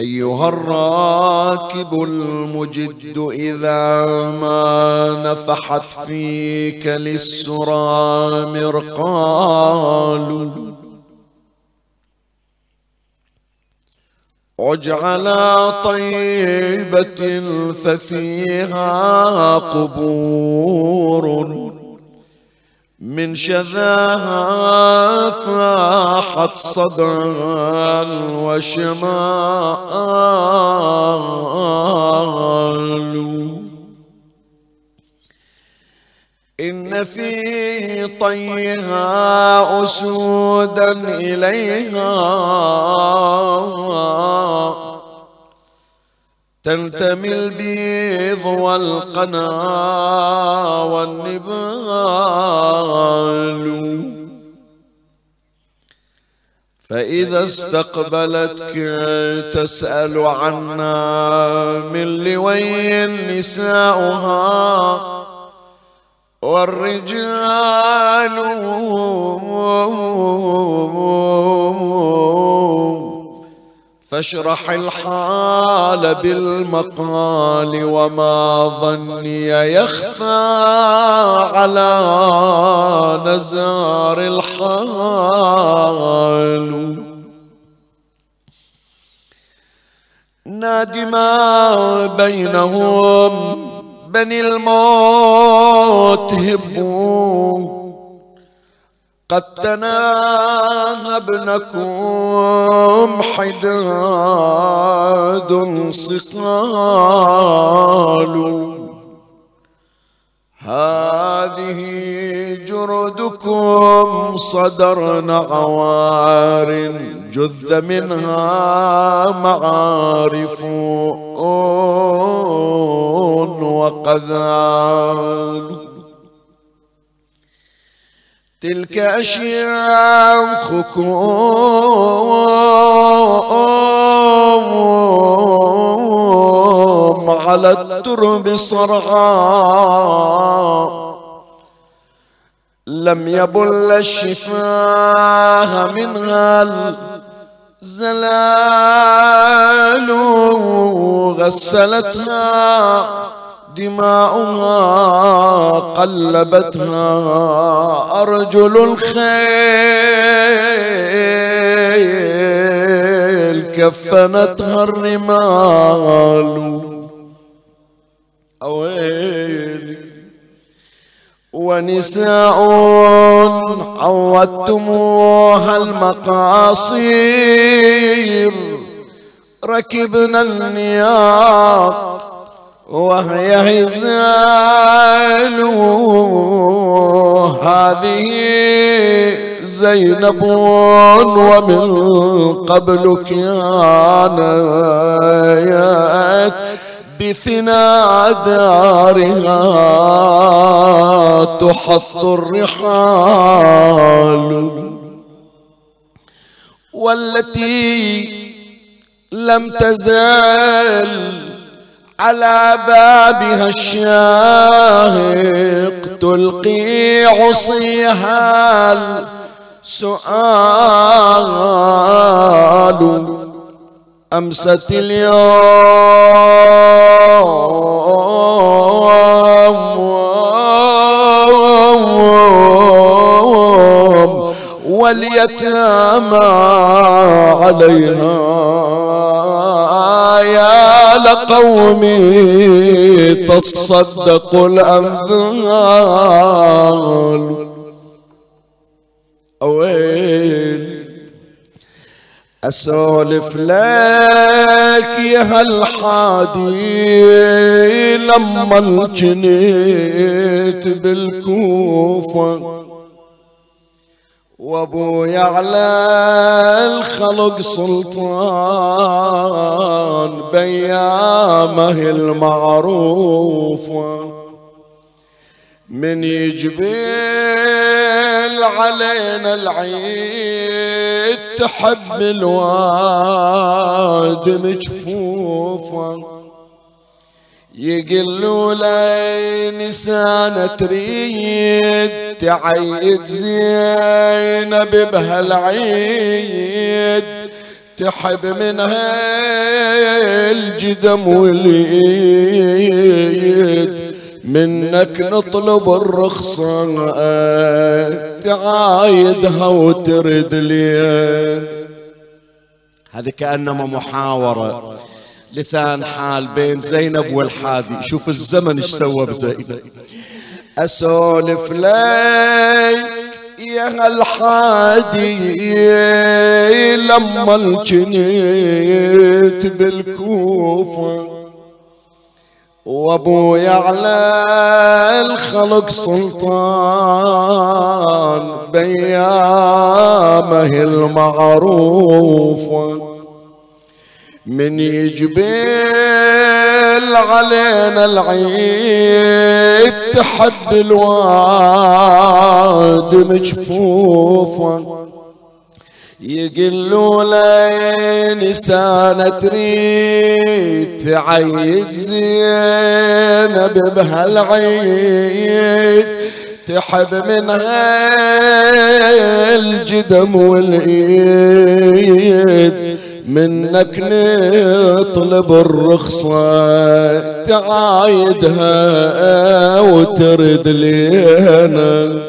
أيها الراكب المجد إذا ما نفحت فيك للسرى مرقال. عج على طيبة ففيها قبور. من شذاها فاحت صدعا وشمال. إن في طيها أسودا إليها. تلتمي البيض والقنا والنبال. فإذا استقبلتك تسأل عنا من لوي نساؤها والرجال. فاشرح الحال بالمقال وما ظني يخفى على نزار الحال. نادي ما بينهم بني الموت هبوا. قد تناهى ابنكم حداد صقال. هذه جردكم صدرن عوار جذ منها معارف وقذال. تلك أشياخكم على الترب صرعا. لم يبل الشفاه منها الزلال غسلتها. دماؤها قلبتها أرجل الخيل كفنتها الرمال. أويلي ونساء عودتموها المقاصير. ركبنا النياق وهي هزال هذه زينب ومن قبل كانت بفنا دارها تحط الرحال والتي لم تزال على بابها الشاهق تلقي عصيها السؤال أمست اليوم واليتامى عليها يا لقومي تصدقوا الأنذال أويل. أسولف لك يا هالحادي لما الجنيت بالكوفة. وابويا على الخلق سلطان بيامه المعروفه من يجبل علينا العيد تحب الواد مجفوفا. يقلوا لي نسانة تريد تعيد زينب بهالعيد. تحب منها الجدم واليد منك نطلب الرخصة تعايدها وترد لي. هذه كأنما محاورة. لسان حال بين زينب والحادي. شوف الزمن إيش سوى بزينب. أسولف لك يا الحادي لما الجنيت بالكوفة. وأبويا على الخلق سلطان بيامه المعروفة. من يجبل علينا العيد تحب الواد مجفوفه يقلوا لي نسانة تريد تعيد زينب بهالعيد. تحب منها الجدم والايد منك نطلب الرخصة تعايدها وترد لينا.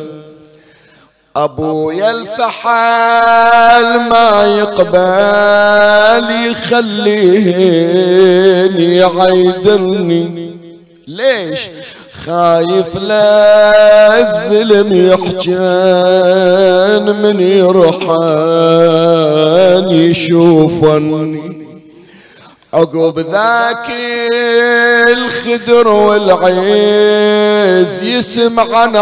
أبويا الفحال ما يقبل يخليني يعيدني. ليش؟ خايف لا الزلم يحجن من يرحان يشوفني عقب ذاك الخدر والعيز يسمع عن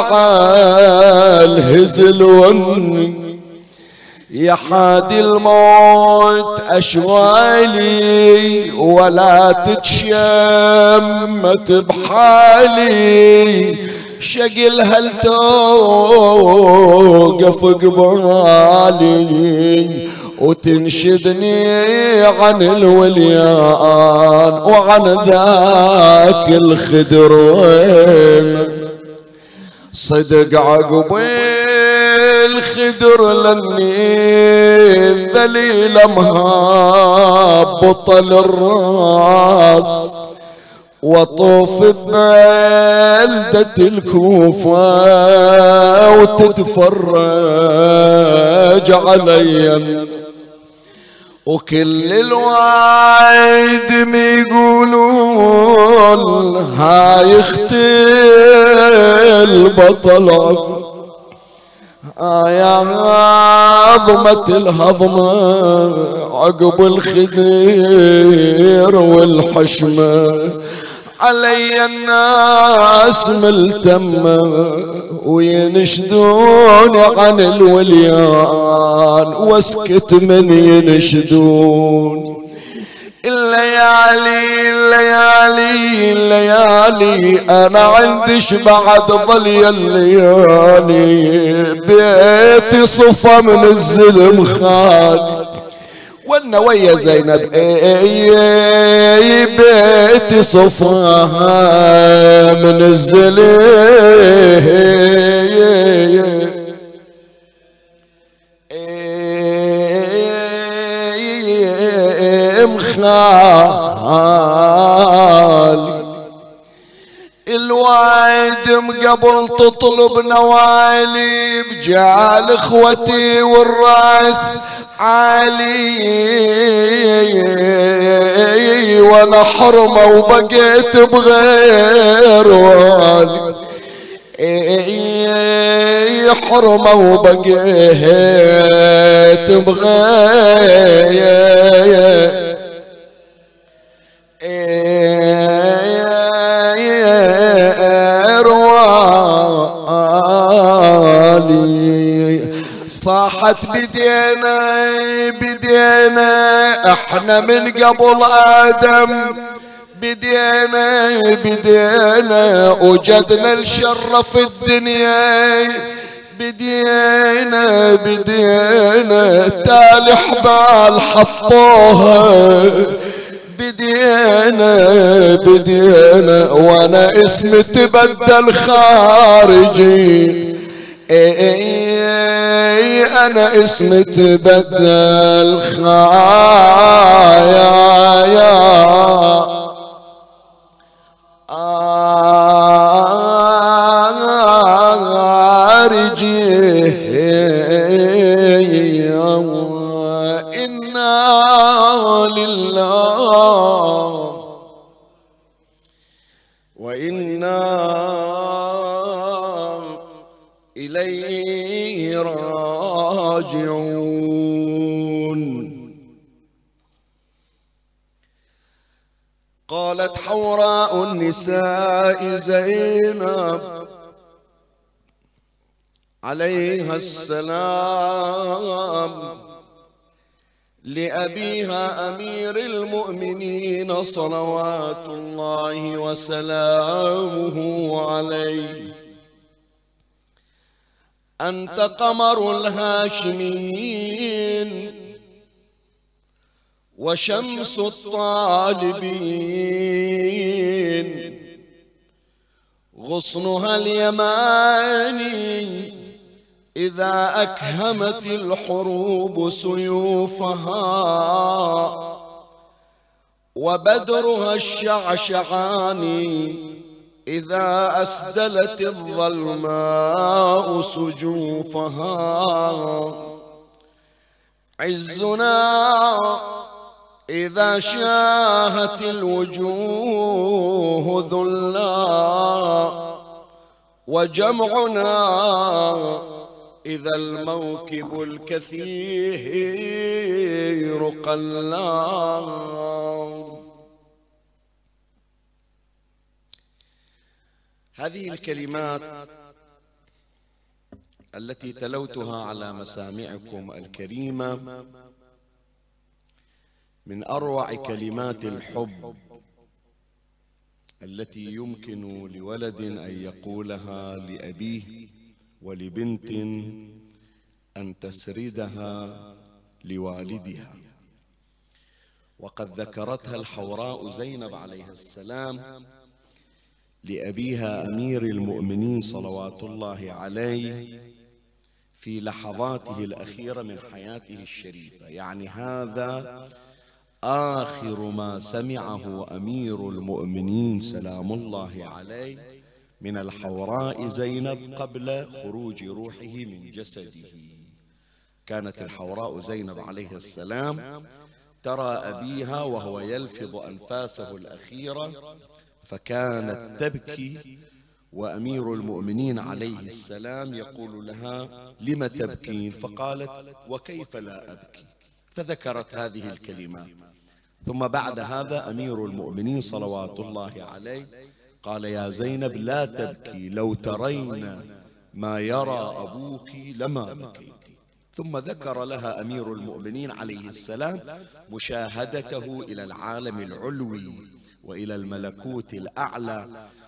الهزل والني يا حادي الموت أشوالي ولا تتشمت بحالي. شقل هل توقف قبالي وتنشدني عن الوليان وعن ذاك الخدر. صدق عقب الخدر لاني ذليل مهابط الراس وطوف ببلدة الكوفة وتتفرج علي. وكل الوايد يقولون هاي أختي البطل يا عظمة الهضمة عقب الخدير والحشمة. علي الناس ملتمة وينشدون عن الوليان واسكت من ينشدون. الليالي الليالي الليالي. أنا عندش بعد ضلي الليالي بيتي صفى من الزلم خالي. وأنا ويا زينب اي بيتي صفاها من الزلم. خالي. الوايد قبل تطلب نوالي بجعل إخوتي والرأس عالي. وأنا حرمة وبقيت بغير والي. حرمة وبقيت بغير صاحت بدينا بدينا إحنا من قبل آدم. بدينا بدينا وجدنا الشر في الدنيا. بدينا بدينا تالي حبال حطوها. بدينا بدينا وأنا اسمي تبدل خارجي. إي أنا اسمي تبدل خايا يا إنا لله وإنا إليه راجعون قالت حوراء النساء زينب عليها السلام. لأبيها أمير المؤمنين صلوات الله وسلامه عليه. أنت قمر الهاشمين وشمس الطالبين. غصنها اليماني إذا أكهمت الحروب سيوفها وبدرها الشعشعاني إذا أسدلت الظلماء سجوفها عزنا إذا شاهت الوجوه ذلا وجمعنا إذا الموكب الكثير قلا هذه الكلمات التي تلوتها على مسامعكم الكريمة من أروع كلمات الحب التي يمكن لولد أن يقولها لأبيه. ولبنت أن تسردها لوالدها. وقد ذكرتها الحوراء زينب عليه السلام لأبيها أمير المؤمنين صلوات الله عليه في لحظاته الأخيرة من حياته الشريفة. يعني هذا آخر ما سمعه أمير المؤمنين سلام الله عليه. من الحوراء زينب قبل خروج روحه من جسده. كانت الحوراء زينب عليه السلام ترى أبيها وهو يلفظ أنفاسه الأخيرة فكانت تبكي وأمير المؤمنين عليه السلام يقول لها لم تبكين فقالت وكيف لا أبكي؟ فذكرت هذه الكلمات ثم بعد هذا أمير المؤمنين صلوات الله عليه قال يا زينب لا تبكي لو ترين ما يرى أبوك لما بكيت. ثم ذكر لها أمير المؤمنين عليه السلام مشاهدته إلى العالم العلوي وإلى الملكوت الأعلى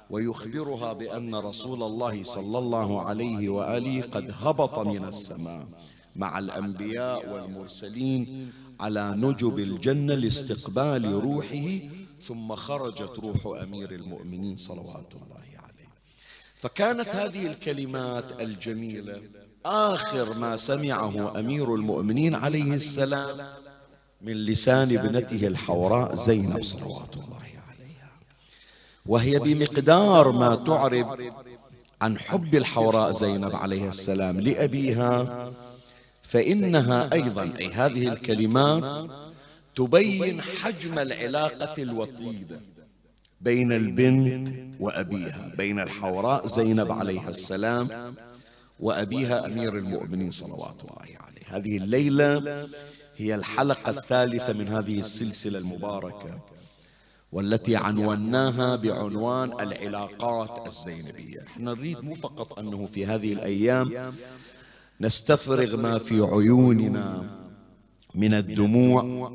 ويخبرها بأن رسول الله صلى الله عليه وآله قد هبط من السماء مع الأنبياء والمرسلين على نجب الجنة لاستقبال روحه ثم خرجت روح أمير المؤمنين صلوات الله عليه. فكانت هذه الكلمات الجميلة. آخر ما سمعه أمير المؤمنين عليه السلام من لسان ابنته الحوراء زينب صلوات الله عليها. وهي بمقدار ما تعرب عن حب الحوراء زينب عليه السلام لأبيها فإنها أيضا أي هذه الكلمات تبين حجم العلاقة الوطيدة بين البنت وأبيها بين الحوراء زينب عليها السلام وأبيها أمير المؤمنين صلوات الله عليه. هذه الليلة هي الحلقة الثالثة من هذه السلسلة المباركة والتي عنوناها بعنوان العلاقات الزينبية. إحنا نريد مو فقط أنه في هذه الأيام نستفرغ ما في عيوننا من الدموع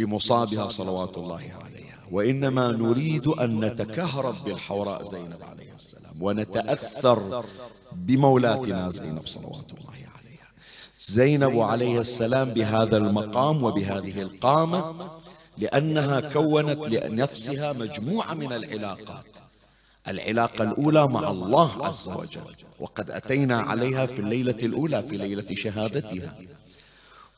لمصابها صلوات الله عليها. وإنما نريد أن نتكهرب بالحوراء زينب عليه السلام ونتأثر بمولاتنا زينب صلوات الله عليها. زينب عليه السلام بهذا المقام وبهذه القامة لأنها كونت لنفسها مجموعة من العلاقات. العلاقة الأولى مع الله عز وجل وقد أتينا عليها في الليلة الأولى في ليلة شهادتها.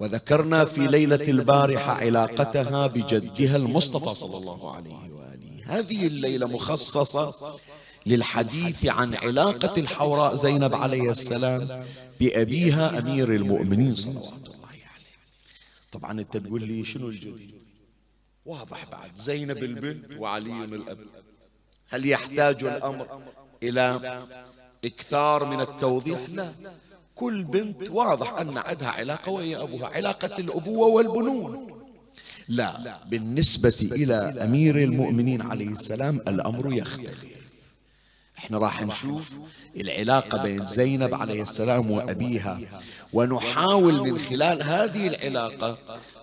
وذكرنا في ليلة البارحة علاقتها بجدها المصطفى صلى الله عليه وآله. هذه الليلة مخصصة للحديث عن علاقة الحوراء زينب عليه السلام بأبيها أمير المؤمنين صلوات الله عليه. طبعا أنت تقول لي شنو الجديد؟ واضح بعد. زينب البنت وعلي الأب. هل يحتاج الأمر إلى إكثار من التوضيح؟ لا. كل بنت واضح أن عندها علاقة وهي أبوها علاقة الأبوة والبنون. لا بالنسبة إلى أمير المؤمنين عليه السلام الأمر يختلف. إحنا راح نشوف العلاقة بين زينب عليه السلام وأبيها. ونحاول من خلال هذه العلاقة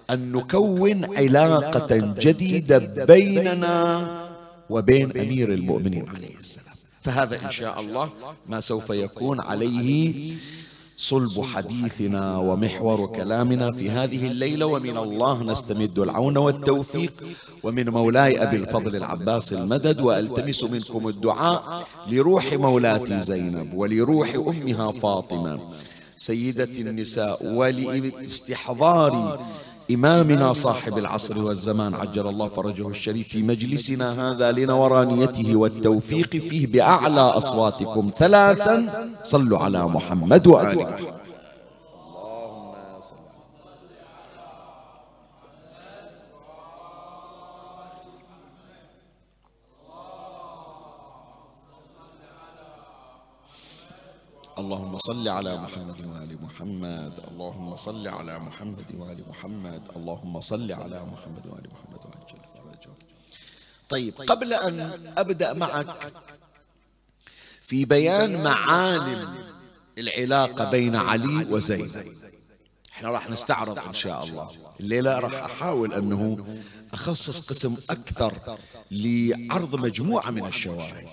أن نكون علاقة جديدة بيننا وبين أمير المؤمنين عليه السلام. فهذا إن شاء الله ما سوف يكون عليه صلب حديثنا ومحور كلامنا في هذه الليلة ومن الله نستمد العون والتوفيق. ومن مولاي أبي الفضل العباس المدد وألتمس منكم الدعاء لروح مولاتي زينب ولروح أمها فاطمة. سيدة النساء ولاستحضار إمامنا صاحب العصر والزمان عجل الله فرجه الشريف في مجلسنا هذا لنورانيته والتوفيق فيه بأعلى أصواتكم ثلاثا. صلوا على محمد وآل محمد اللهم صل على محمد وآل محمد. اللهم صل على محمد وآل محمد. اللهم صل على محمد وآل محمد. وعجل فرجه طيب قبل أن أبدأ معك في بيان معالم العلاقة بين علي وزينب إحنا راح نستعرض إن شاء الله. الليلة راح أحاول أنه أخصص قسم أكثر لعرض مجموعة من الشواهد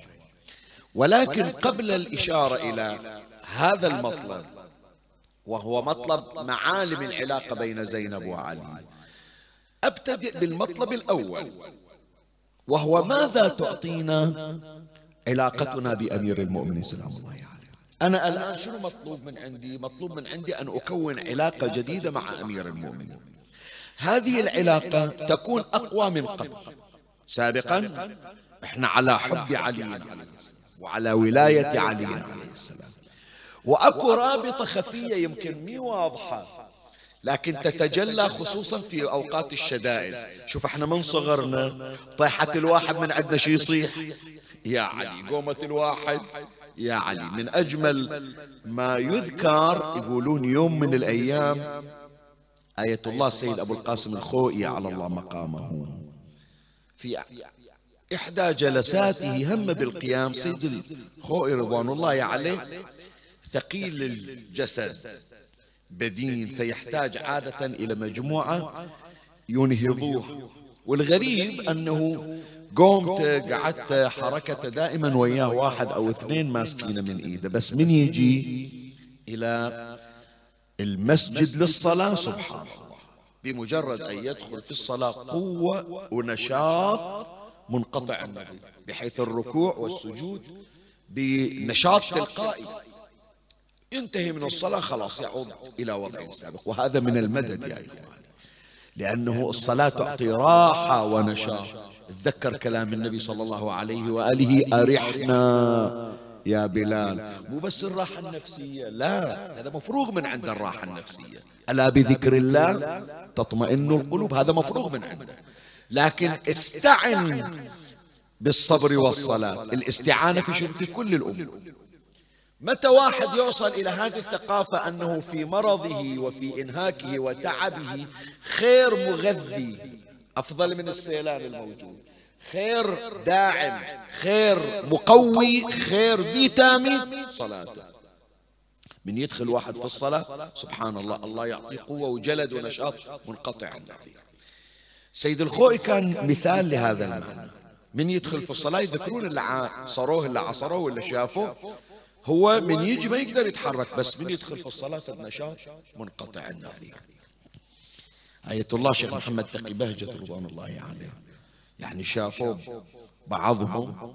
ولكن قبل الإشارة إلى هذا المطلب وهو مطلب معالم العلاقة بين زينب وعلي. أبتدئ بالمطلب الأول وهو ماذا تعطينا؟ علاقتنا بأمير المؤمنين سلام الله عليه. أنا الآن شنو مطلوب من عندي؟ مطلوب من عندي أن أكون علاقة جديدة مع أمير المؤمنين. هذه العلاقة تكون أقوى من قبل. سابقا إحنا على حب علي وعلى ولاية علي عليه السلام. وأكو رابطة خفية يمكن مي واضحة. لكن تتجلى خصوصا في أوقات الشدائد. شوف إحنا من صغرنا طيحت الواحد من عندنا شي يصيح يا علي قومة الواحد يا علي من أجمل ما يذكر يقولون يوم من الأيام. آية الله السيد أبو القاسم الخوئي على الله مقامه. في إحدى جلساته هم بالقيام سيد الخوئي رضوان الله عليه. ثقيل الجسد. بدين فيحتاج عادة إلى مجموعة ينهضوه والغريب أنه قمت قعدت حركته دائما وياه واحد أو اثنين ماسكينه من إيده. بس من يجي إلى المسجد للصلاة؟ سبحان الله. بمجرد أن يدخل في الصلاة قوة ونشاط منقطع النظير بحيث الركوع والسجود بنشاط تلقائي. ينتهي من الصلاة خلاص يعود إلى وضعه السابق وهذا من المدد يا إخوان لأنه الصلاة تعطي راحة ونشاط. تذكر كلام النبي صلى الله عليه وآله أرحنا يا بلال. مو بس الراحة النفسية لا هذا مفروغ من عند الراحة النفسية. ألا بذكر الله؟ تطمئن القلوب هذا مفروغ من عنده. لكن استعن بالصبر والصلاة. الاستعانة في, في كل الأمور. متى واحد يوصل إلى هذه الثقافة أنه في مرضه وفي إنهاكه وتعبه خير مغذي؟ أفضل من السيلان الموجود. خير داعم خير مقوي خير فيتامين صلاته. من يدخل واحد في الصلاة؟ سبحان الله الله يعطيه قوة وجلد ونشاط منقطع النظير سيد الخوئي كان مثال لهذا المعنى. من يدخل في الصلاة يذكرون اللي عصروه اللي عصروه واللي شافوه. هو من يجي ما يقدر يتحرك بس من يدخل في الصلاة النشاط منقطع النظير. آية الله شيخ محمد تقي بهجة رضوان الله عليه. يعني شافوا بعضهم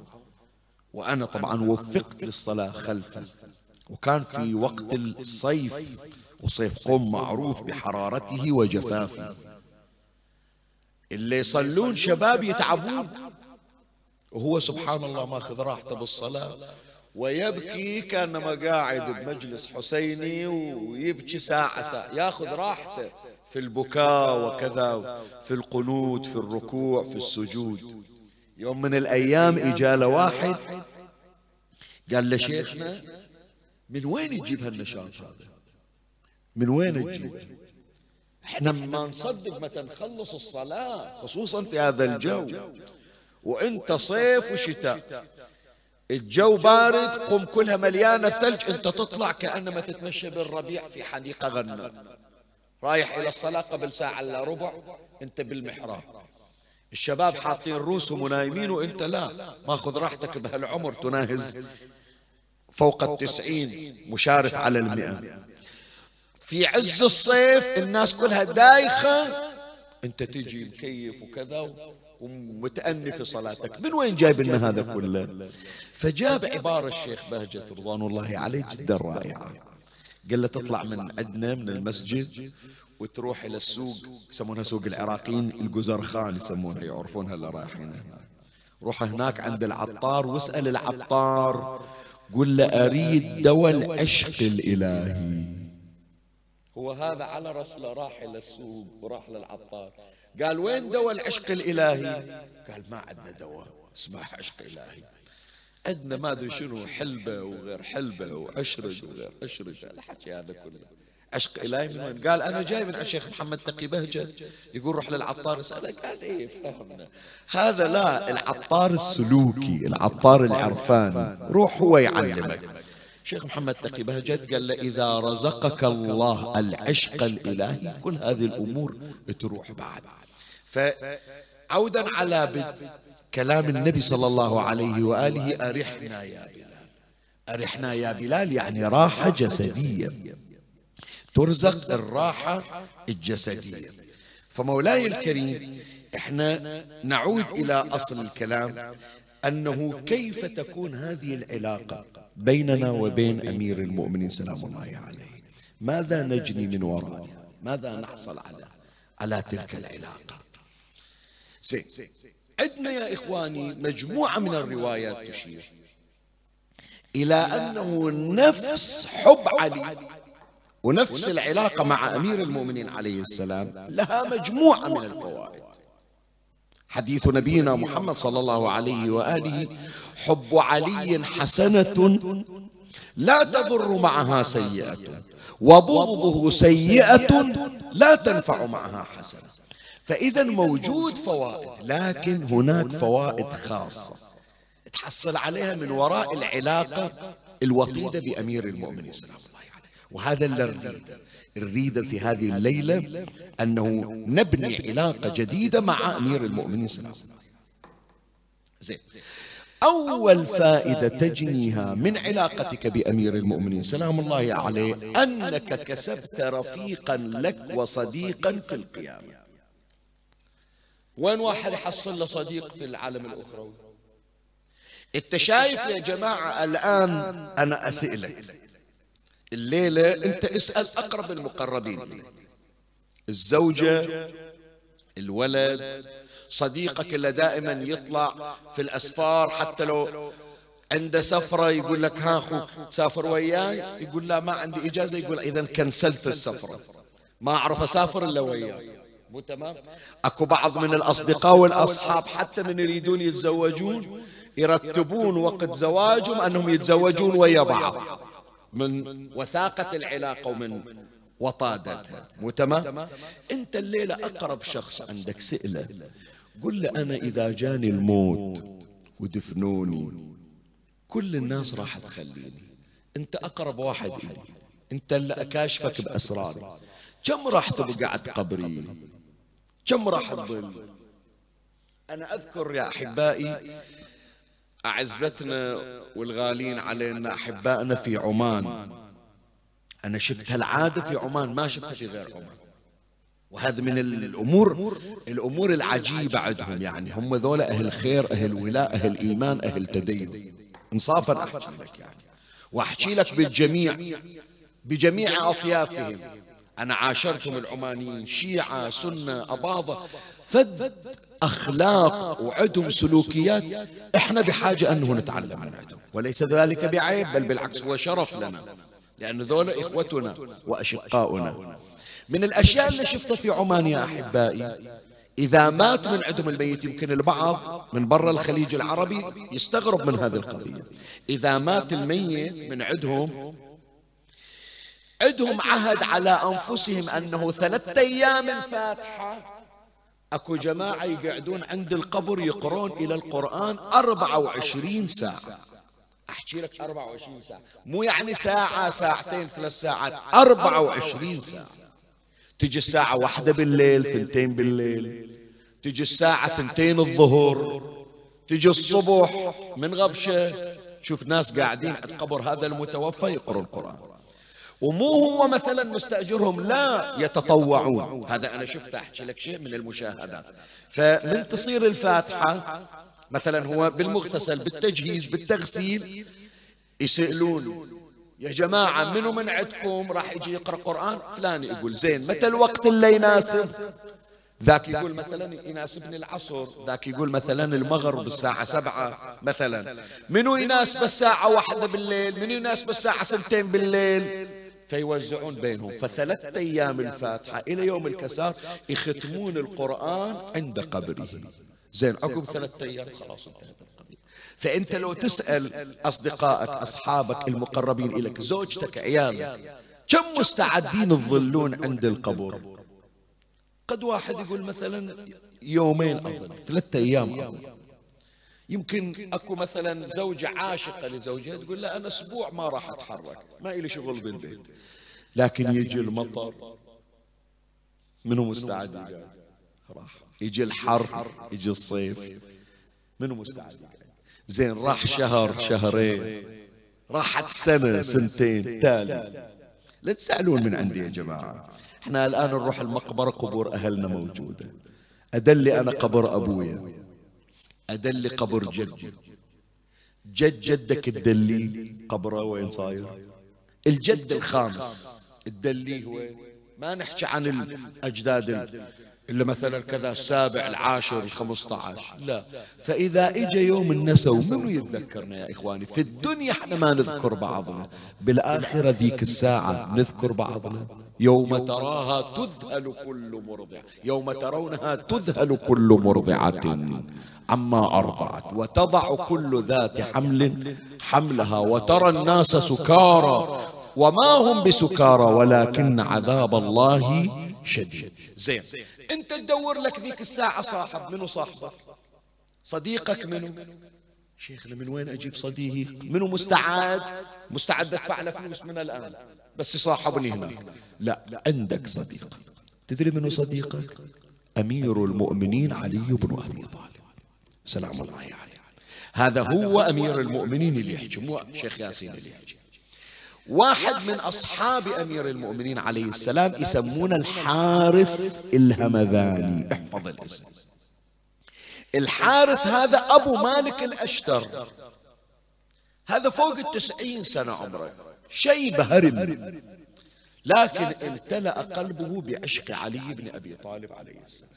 وأنا طبعا وفقت للصلاة خلفه وكان في وقت الصيف وصيف قوم معروف بحرارته وجفافه. اللي يصلون شباب يتعبون. وهو سبحان الله ماخذ راحته بالصلاة. ويبكي كانما قاعد بمجلس حسيني ويبكي ساعة ساعة. ياخذ راحته في البكاء وكذا في القنوت في الركوع في السجود. يوم من الأيام إجا له واحد قال له شيخنا من وين يجيب هالنشاط هذا؟ من وين تجيب إحنا ما نصدق متى نخلص الصلاة خصوصا في هذا الجو. وإنت صيف وشتاء. الجو بارد قم كلها مليانة ثلج انت تطلع كأنما تتمشى بالربيع في حديقة غنى رايح إلى الصلاة قبل ساعة إلا ربع أنت بالمحراب. الشباب حاطين رؤوسهم ونايمين وأنت لا ماخذ راحتك بهالعمر تناهز. فوق التسعين مشارف على المئة. في عز الصيف الناس كلها دايخة أنت تجي مكيف وكذا ومتأني في صلاتك. من وين جايب لنا هذا كله؟ فجاب عبارة الشيخ بهجة رضوان الله عليه جدا رائعة قال له تطلع من عندنا من المسجد وتروح إلى السوق يسمونها سوق العراقيين الجزرخان يسمونها يعرفونها اللي رايحين هناك روح هناك عند العطار واسأل العطار. قل له أريد دواء العشق الإلهي. هو هذا على رسله راح إلى السوق وراح للعطار. قال وين دواء العشق الإلهي؟ قال ما عندنا دواء اسمه عشق إلهي. عندنا ما أدري شنو حلبة وغير حلبة وأشرج وغير أشرج. الحكي هذا كله عشق إلهي من وين؟ قال أنا جاي من الشيخ محمد تقي بهجة يقول روح للعطار اساله قال إيه فهمنا. هذا لا العطار السلوكي العطار العرفاني. روح هو يعلمك. شيخ محمد تقي بهجت قال له إذا رزقك الله العشق الإلهي كل هذه الأمور تروح بعد. فعودا على بد كلام النبي صلى الله عليه وآله أرحنا يا بلال. أرحنا يا بلال يعني راحة جسدية. ترزق الراحة الجسدية. فمولاي الكريم إحنا نعود إلى أصل الكلام أنه كيف تكون هذه العلاقة؟ بيننا وبين أمير المؤمنين. سلام الله عليه. ماذا نجني من ورائها ماذا نحصل على؟ على تلك العلاقة؟ زين عندنا يا إخواني مجموعة من الروايات تشير إلى أنه نفس حب علي ونفس العلاقة مع أمير المؤمنين عليه السلام لها مجموعة من الفوائد. حديث نبينا محمد صلى الله عليه وآله حب علي حسنة لا تضر معها سيئة وبغضه سيئة لا تنفع معها حسنة. فإذا موجود فوائد لكن هناك فوائد خاصة. تحصل عليها من وراء العلاقة الوطيدة بأمير المؤمنين سلام الله عليه وهذا اللي نريده نريد في هذه الليلة أنه نبني علاقة جديدة مع أمير المؤمنين سلام الله زين. أول فائدة تجنيها من علاقتك بأمير المؤمنين. سلام الله عليه. أنك كسبت رفيقا لك وصديقا في القيامة. وين واحد يحصل له صديق في العالم الأخروي؟ أنت شايف يا جماعة الآن أنا أسألك الليلة أنت اسأل أقرب المقربين الزوجة الولد صديقك اللي دائما يطلع في الأسفار حتى لو عنده سفرة يقول لك ها أخوك تسافر وياي؟ يقول لا ما عندي إجازة يقول إذا كنسلت السفرة ما أعرف أسافر إلا وياي. مو تمام؟ أكو بعض من الأصدقاء والأصحاب حتى من يريدون يتزوجون يرتبون وقت زواجهم أنهم يتزوجون ويا بعض. من وثاقة العلاقة ومن وطادتها. مو تمام؟ أنت الليلة أقرب شخص عندك سئلة. قل له أنا إذا جاني الموت ودفنوني. كل الناس راح تخليني. أنت أقرب واحد إلي. أنت اللي أكاشفك بأسراري. كم راح تبقى عند قبري؟ كم راح تظل أنا أذكر يا أحبائي أعزتنا والغالين علينا أحبائنا في عمان. أنا شفت هالعادة في عمان ما شفتها في غير عمان. وهذا من الأمور الأمور العجيبة عندهم يعني. هم ذولا أهل خير أهل ولاء أهل إيمان أهل تدين. إنصافا أحكي لك يعني. وأحكي لك بالجميع بجميع أطيافهم. أنا عاشرتهم العمانيين شيعة سنة أباضة. فد أخلاق وعندهم سلوكيات إحنا بحاجة أنه نتعلم من عندهم. وليس ذلك بعيب بل بالعكس هو شرف لنا. لأن ذولا إخوتنا وأشقاؤنا. من الأشياء اللي شفتها في عمان يا أحبائي إذا مات من عندهم الميت يمكن البعض من برا الخليج العربي يستغرب من هذه القضية. إذا مات الميت من عندهم عندهم عهد على أنفسهم أنه ثلاثة أيام الفاتحة. أكو جماعة يقعدون عند القبر يقرون إلى القرآن أربعة وعشرين ساعة. أحكي لك أربعة وعشرين ساعة. مو يعني ساعة ساعتين ثلاث ساعات. أربعة وعشرين ساعة. تجي الساعة واحدة بالليل ثنتين بالليل. تجي الساعة ثنتين الظهر. تجي الصبح من غبشة. شوف ناس قاعدين عند قبر هذا المتوفى يقروا القرآن. ومو هو مثلا مستأجرهم. لا يتطوعون. هذا أنا شفت أحكي لك شيء من المشاهدات فمن تصير الفاتحة مثلا هو بالمغتسل بالتجهيز بالتغسيل يسألون يا جماعة منو من عندكم راح يجي يقرأ قرآن؟ فلان يقول زين متى الوقت اللي يناسب؟ ذاك يقول مثلا يناسبني العصر. ذاك يقول مثلا المغرب الساعة سبعة مثلا. منو يناسب الساعة واحدة بالليل؟ منو يناسب الساعة ثنتين بالليل؟ فيوزعون بينهم. فثلاثة أيام الفاتحة إلى يوم الكسار يختمون القرآن عند قبره. زين عقب ثلاثة أيام خلاص انتهت القضية. فأنت لو تسأل أصدقائك أصحابك المقربين إليك زوجتك عيالك كم مستعدين تظلون عند القبر قد واحد يقول مثلا يومين أظل ثلاثة أيام أظل يمكن أكو مثلا زوجة عاشقة لزوجها تقول لا أنا أسبوع ما راح أتحرك ما إلي شغل بالبيت. لكن يجي المطر منو مستعد؟ راح. يجي الحر يجي الصيف منو مستعد؟ زين راح شهر شهرين راحت سنة سنتين تالي. لا تسألون من عندي يا جماعة. إحنا الآن نروح المقبرة قبور أهلنا موجودة. أدلي أنا قبر أبويا. أدلي قبر جدي جد. جدك تدلي قبره وين صاير؟ الجد الخامس. تدليه وين؟ ما نحكي عن الأجداد إلا مثلا كذا السابع العاشر الخمسة عشر لا. فإذا إجا يوم النسو منو يتذكرنا يا إخواني؟ في الدنيا إحنا ما نذكر بعضنا. بالآخرة ذيك الساعة نذكر بعضنا. يوم تراها تذهل كل مرضعة يوم ترونها تذهل كل مرضعة. عما أرضعت وتضع كل ذات حمل حملها وترى الناس سكارى. وما هم بسكارى؟ ولكن عذاب الله شديد. زين. انت تدور لك ذيك الساعة صاحب. منو صاحبك؟ صديقك منو؟ شيخنا من وين أجيب صديق منو مستعد؟ مستعد أدفع له فلوس من الآن. بس يصاحبني هناك لا عندك صديق. تدري منو صديقك؟ أمير المؤمنين علي بن أبي طالب. سلام الله عليه. هذا هو أمير المؤمنين اللي يحكي مو شيخ ياسين اللي يحكي واحد من أصحاب أمير المؤمنين عليه السلام يسمونه الحارث الهمذاني. احفظ الاسم. الحارث هذا أبو مالك الأشتر. هذا فوق التسعين سنة عمره. شيب هرم لكن امتلأ قلبه بعشق علي بن أبي طالب عليه السلام.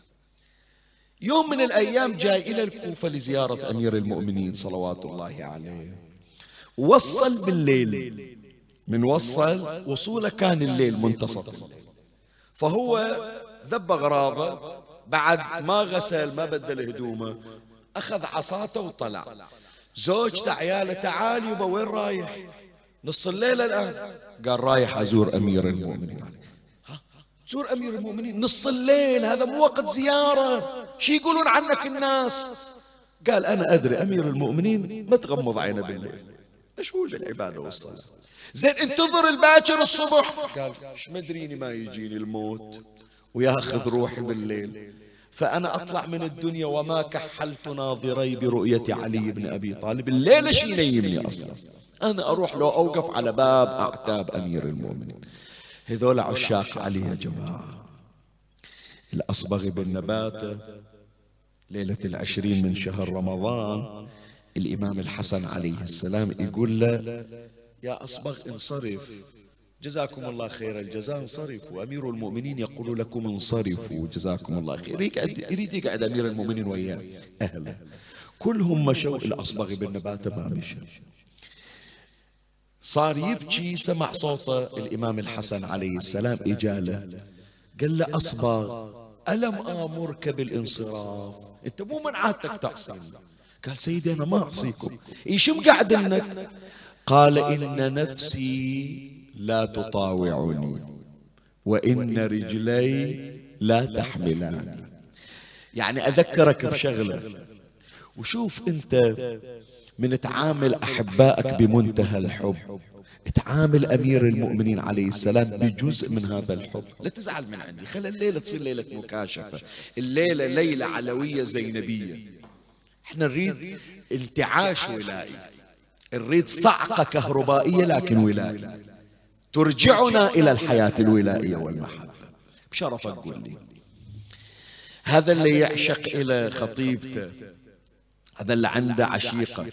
يوم من الأيام جاء إلى الكوفة لزيارة أمير المؤمنين صلوات الله عليه. وصل بالليل. من وصل وصوله كان الليل منتصف. فهو ذب أغراضه بعد ما غسل ما بدل هدومه أخذ عصاته وطلع. زوجته عياله تعال يبا وين رايح؟ نص الليل الآن. قال رايح أزور أمير المؤمنين. تزور أمير المؤمنين؟ نص الليل هذا مو وقت زيارة. شي يقولون عنك الناس؟ قال أنا أدري أمير المؤمنين ما تغمض عينه بالليل. مشغول بالعبادة والصلاة؟ زين انتظر الباكر الصبح. قال إيش مدريني ما يجيني الموت وياخذ روحي بالليل. فأنا أطلع من الدنيا وما كحلت ناظري برؤية علي بن أبي طالب. الليلة شي ينيمني أصلا. أنا أروح لو أوقف على باب أعتاب أمير المؤمنين. هذول عشاق علي يا جماعة. الأصبغ بن نباتة ليلة العشرين من شهر رمضان الإمام الحسن عليه السلام يقول له يا أصبغ انصرف. جزاكم الله خير الجزاء انصرفوا أمير المؤمنين يقول لكم انصرفوا. جزاكم الله خير. يريد يقعد أمير المؤمنين وياه. أهلا. كلهم مشوا. الأصبغ بالنبات ما مشى. صار يبكي سمع صوت الإمام الحسن عليه السلام إجاله. قال له أصبغ ألم آمرك بالانصراف؟ أنت مو من عادتك تعصيني قال سيدي أنا ما أعصيكم. إيش مقعد إنك قال إن نفسي لا تطاوعني وإن رجلي لا تحملاني يعني أذكرك بشغلة. وشوف أنت من تعامل أحبائك بمنتهى الحب. تعامل أمير المؤمنين عليه السلام بجزء من هذا الحب. لا تزعل من عندي. خلي الليلة تصير ليلة مكاشفة. الليلة ليلة علوية زينبية. إحنا نريد انتعاش ولائي. نريد صعقة كهربائية لكن ولائية ترجعنا إلى الحياة الولائية والمحبة. بشرف تقول لي. هذا اللي يعشق إلى خطيبته. هذا اللي عنده عشيقة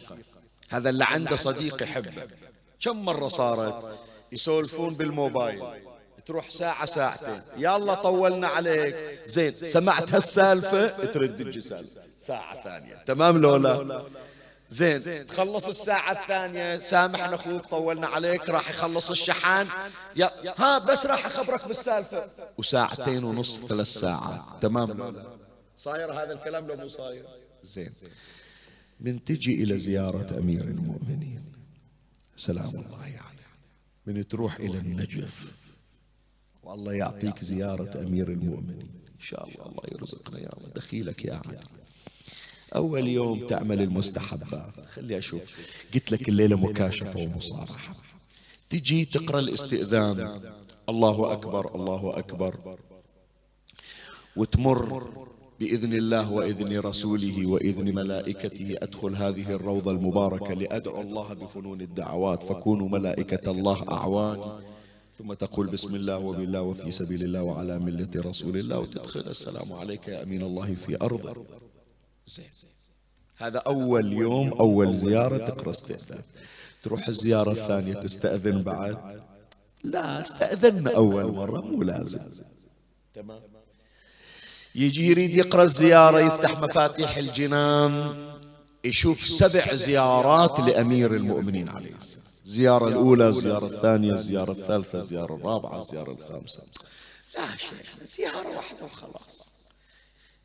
هذا اللي عنده صديق يحبه كم مرة صارت يسولفون بالموبايل. تروح ساعة ساعتين. يلا طولنا عليك. زين سمعت هالسالفة؟ ترد سالفة. ساعة ثانية. تمام لولا؟ زين تخلص الساعة الثانية. سامحنا أخوك طولنا عليك. راح يخلص الشحان. يا ها بس راح أخبرك بالسالفة. وساعتين ونص ثلاث ساعات. تمام صاير هذا الكلام لو مو صاير. زين. من تجي إلى زيارة أمير المؤمنين. سلام الله عليه. من تروح إلى النجف. والله يعطيك زيارة أمير المؤمنين. إن شاء الله الله يرزقنا يا الله دخيلك يا علي أول يوم تعمل المستحبات. خلي أشوف. قلت لك الليلة مكاشفة ومصارحة. تجي تقرأ الاستئذان. الله أكبر الله أكبر. وتمر بإذن الله وإذن رسوله وإذن ملائكته أدخل هذه الروضة المباركة لأدعو الله بفنون الدعوات. فكونوا ملائكة الله أعوان ثم تقول بسم الله وبالله وفي سبيل الله وعلى ملة رسول الله وتدخل. السلام عليك يا أمين الله في أرضه زين. هذا أول يوم أول زيارة تقرأ استئذان تروح الزيارة الثانية تستأذن بعد. لا استأذنا أول مرة مو لازم. تمام. يجي يريد يقرأ الزيارة يفتح مفاتيح الجنان. يشوف سبع زيارات لأمير المؤمنين عليه السلام. الزيارة الأولى الزيارة الثانية الزيارة الثالثة الزيارة الرابعة الزيارة الخامسة. لا شيخ زيارة واحدة وخلاص.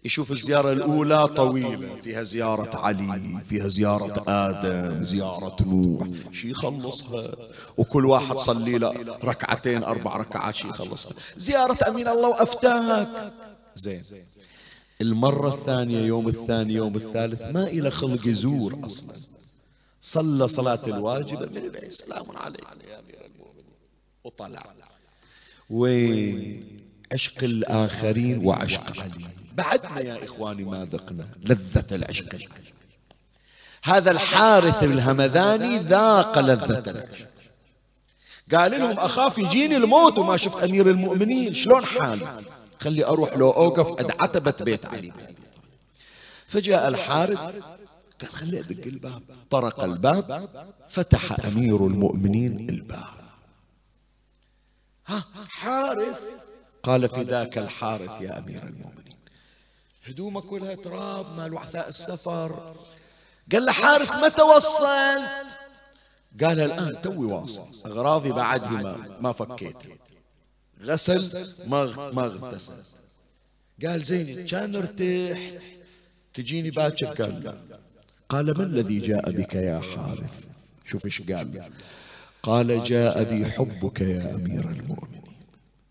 يشوف الزيارة الأولى طويلة فيها زيارة علي فيها زيارة آدم زيارة نوح. شي يخلصها وكل واحد صلي له ركعتين أربع ركعات شي يخلصها زيارة أمين الله وأفتاك. زين. المرة الثانية يوم الثاني يوم الثالث ما إلى خلق يزور أصلا. صلى صلاة الواجبة من بعيد سلام عليك. يا أمير المؤمنين وطلع. وين عشق الآخرين وعشق علي. بعدنا يا إخواني ما ذقنا. لذة العشق. هذا الحارث الهمذاني ذاق لذة العشق. قال لهم أخاف يجيني الموت وما شفت أمير المؤمنين. شلون حالي؟ خلي أروح لو أوقف عند عتبة بيت علي. فجاء الحارث قال خلي أدق الباب. طرق الباب فتح أمير المؤمنين الباب. ها حارث؟ قال فداك الحارث يا أمير المؤمنين هدومك كلها تراب مال وعثاء السفر. قال له حارث متى وصلت؟ قال الآن توي واصل أغراضي بعد ما, ما فكيت. غسل ما ما اغتسل قال زين كان ارتحت. تجيني باكر قال. قال ما الذي جاء بك يا حارث؟ شوف إيش قال. قال جاء بي حبك يا أمير المؤمنين.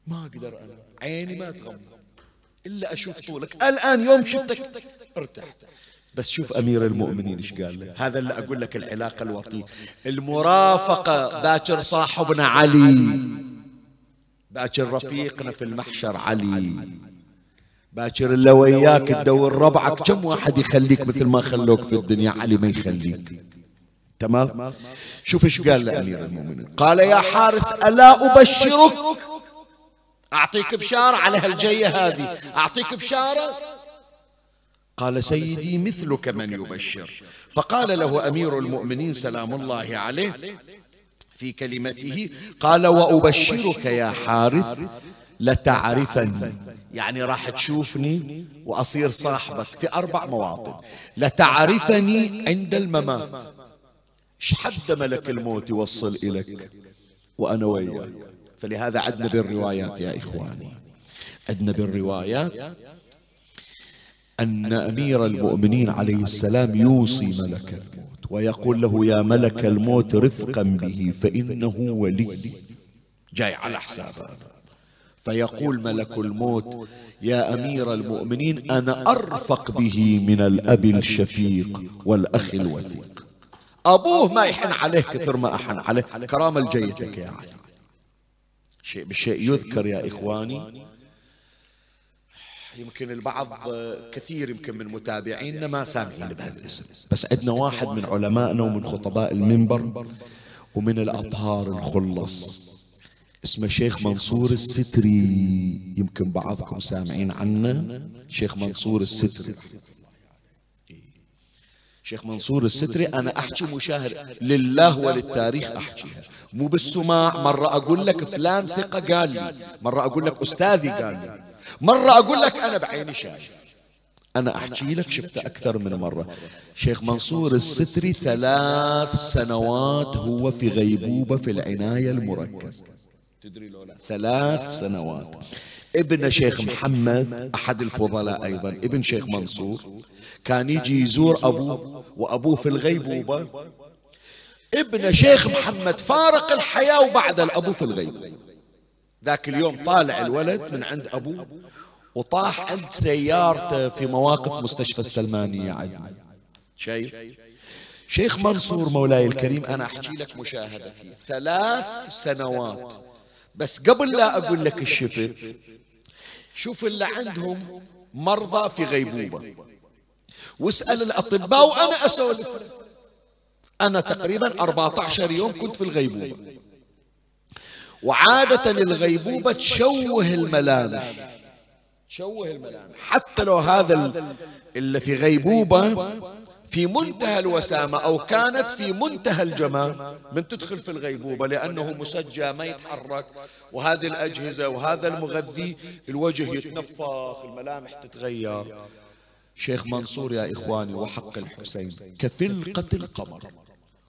ما أقدر أنا. عيني ما تغمض. إلا أشوف طولك. الآن يوم شفتك ارتحت. بس شوف أمير المؤمنين إيش قال. له هذا اللي أقول لك العلاقة الوطيه المرافقة باكر صاحبنا علي. باكر رفيقنا في المحشر علي. باكر اللي وياك تدور ربعك كم واحد يخليك مثل ما خلوك في الدنيا علي ما يخليك. تمام؟ شوف إيش قال لامير المؤمنين. قال يا حارث ألا أبشرك؟ أعطيك بشارة على هالجيه هذه. أعطيك بشارة؟ قال سيدي مثلك من يبشر. فقال له أمير المؤمنين سلام الله عليه. في كلمته قال وأبشرك يا حارث لتعرفني يعني راح تشوفني وأصير صاحبك في أربع مواطن. لتعرفني عند الممات. إيش حد ملك الموت يوصل إليك؟ وأنا وياك. فلهذا عدنا بالروايات يا إخواني. عدنا بالروايات أن أمير المؤمنين عليه السلام يوصي ملك الموت. ويقول له يا ملك الموت رفقا به فإنه ولي. جاي على حسابه. فيقول ملك الموت يا أمير المؤمنين أنا أرفق به من الأب الشفيق والأخ الوثيق أبوه ما يحن عليه كثر ما أحن عليه. كرامة لجيتك يا علي شيء بشيء يذكر يا إخواني. يمكن البعض كثير يمكن من متابعينا ما سامعين بهذا الاسم بس عندنا واحد من علمائنا ومن خطباء المنبر ومن الأطهار الخلص اسمه شيخ منصور الستري. يمكن بعضكم سامعين عنه. شيخ منصور الستري. شيخ منصور الستري أنا أحكي مشاهد لله وللتاريخ أحكيها مو بالسماع مرة أقول لك فلان ثقة قال لي مرة أقول لك أستاذي قال لي. مرة أقول لك أنا بعيني شايف. أنا أحكي لك شفته أكثر من مرة. شيخ منصور الستري ثلاث سنوات هو في غيبوبة في العناية المركزة ثلاث سنوات. ابن شيخ محمد أحد الفضلاء أيضا ابن شيخ منصور كان يجي يزور أبوه وأبوه في الغيبوبة. ابن شيخ محمد فارق الحياة وبعد الأبو في الغيبوبة. ذاك اليوم طالع الولد من عند أبوه وطاح عند سيارته في مواقف مستشفى السلمانية عندنا شايف؟ شيخ منصور مولاي الكريم أنا أحكي لك مشاهدتي. ثلاث سنوات. بس قبل لا أقول لك الشفت شوف اللي عندهم مرضى في غيبوبة واسأل الأطباء وأنا أسولف. أنا تقريبا 14 يوم كنت في الغيبوبة وعادة الغيبوبة تشوه الملامح. تشوه الملامح. حتى لو هذا اللي في غيبوبة في منتهى الوسامة أو كانت في منتهى الجمال من تدخل في الغيبوبة لأنه مسجى ما يتحرك. وهذه الأجهزة وهذا المغذي الوجه يتنفخ الملامح تتغير. شيخ منصور يا إخواني وحق الحسين كفلقة القمر.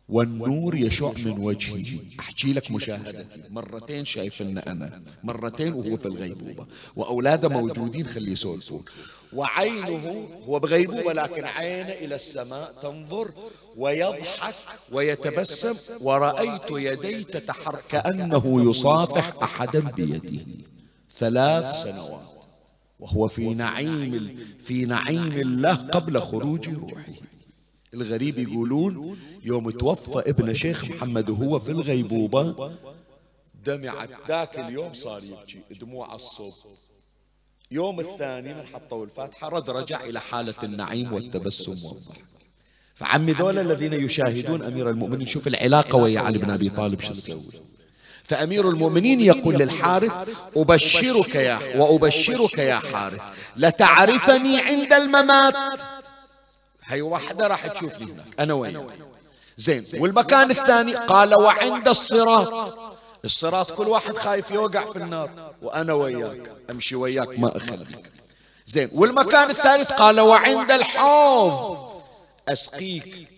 والنور يشع من وجهه. أحكي لك مشاهدتي. مرتين شايفنا أنا. مرتين وهو في الغيبوبة. وأولاده موجودين خليه يسولفون وعينه هو بغيبوبة لكن عينه إلى السماء تنظر ويضحك ويتبسم. ورأيت يدي تتحرك كأنه يصافح أحدا بيده. ثلاث سنوات. وهو في نعيم في نعيم الله قبل خروج روحه. الغريب يقولون يوم توفى ابن شيخ محمد وهو في الغيبوبة دمعت ذاك اليوم صار يبكي دموع الصوب يوم الثاني من حطوا الفاتحة رد رجع إلى حالة النعيم والتبسم والضحك. فعمي ذولا الذين يشاهدون أمير المؤمنين. شوف العلاقة ويا علي بن أبي طالب شو تسوي؟ فأمير المؤمنين يقول للحارث أبشرك يا وأبشرك يا حارث. لتعرفني عند الممات. هي واحدة راح تشوفني هناك أنا وياك. زين. والمكان الثاني قال وعند الصراط. الصراط. كل واحد خايف يوقع في النار. وأنا وياك. أمشي وياك. ما أخليك زين. والمكان الثالث قال وعند الحوض. أسقيك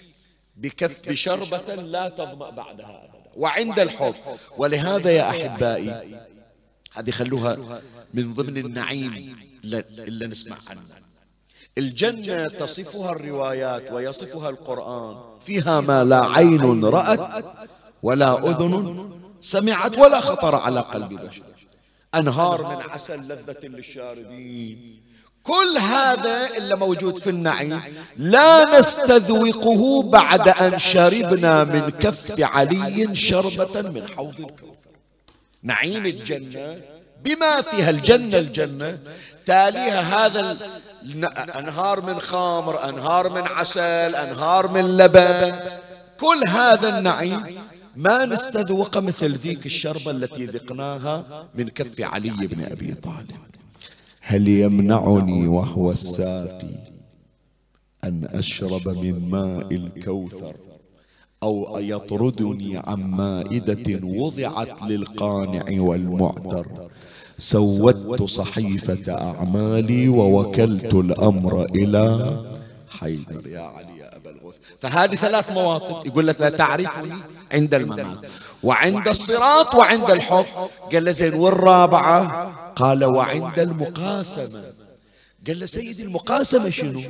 بكف بشربة لا تظمأ بعدها أبدا. وعند الحوض. ولهذا يا أحبائي هذه خلوها من ضمن النعيم اللي نسمع عنه. الجنة تصفها الروايات ويصفها القرآن. فيها ما لا عين رأت ولا أذن سمعت ولا خطر على قلب بشر. أنهار من عسل لذة للشاربين. كل هذا اللي موجود في النعيم. لا نستذوقه بعد أن شربنا من كف علي شربة من حوض الكوثر. نعيم الجنة. بما فيها الجنة الجنة تاليها هذا أنهار من خمر أنهار من عسل أنهار من لبن. كل هذا النعيم ما نستذوق مثل ذيك الشربة التي ذقناها من كف علي بن أبي طالب. هل يمنعني وهو الساقي أن أشرب من ماء الكوثر أو يطردني عن مائدة وضعت للقانع والمعتر؟ سودت صحيفة أعمالي ووكلت الأمر إلى حيدر يا علي يا أبا الغوث فهذه ثلاث مواطن. يقول لك لا تعرفني عند الممات وعند الصراط وعند الحب قال له زين والرابعة قال وعند المقاسمة. قال له سيدي المقاسمة شنو؟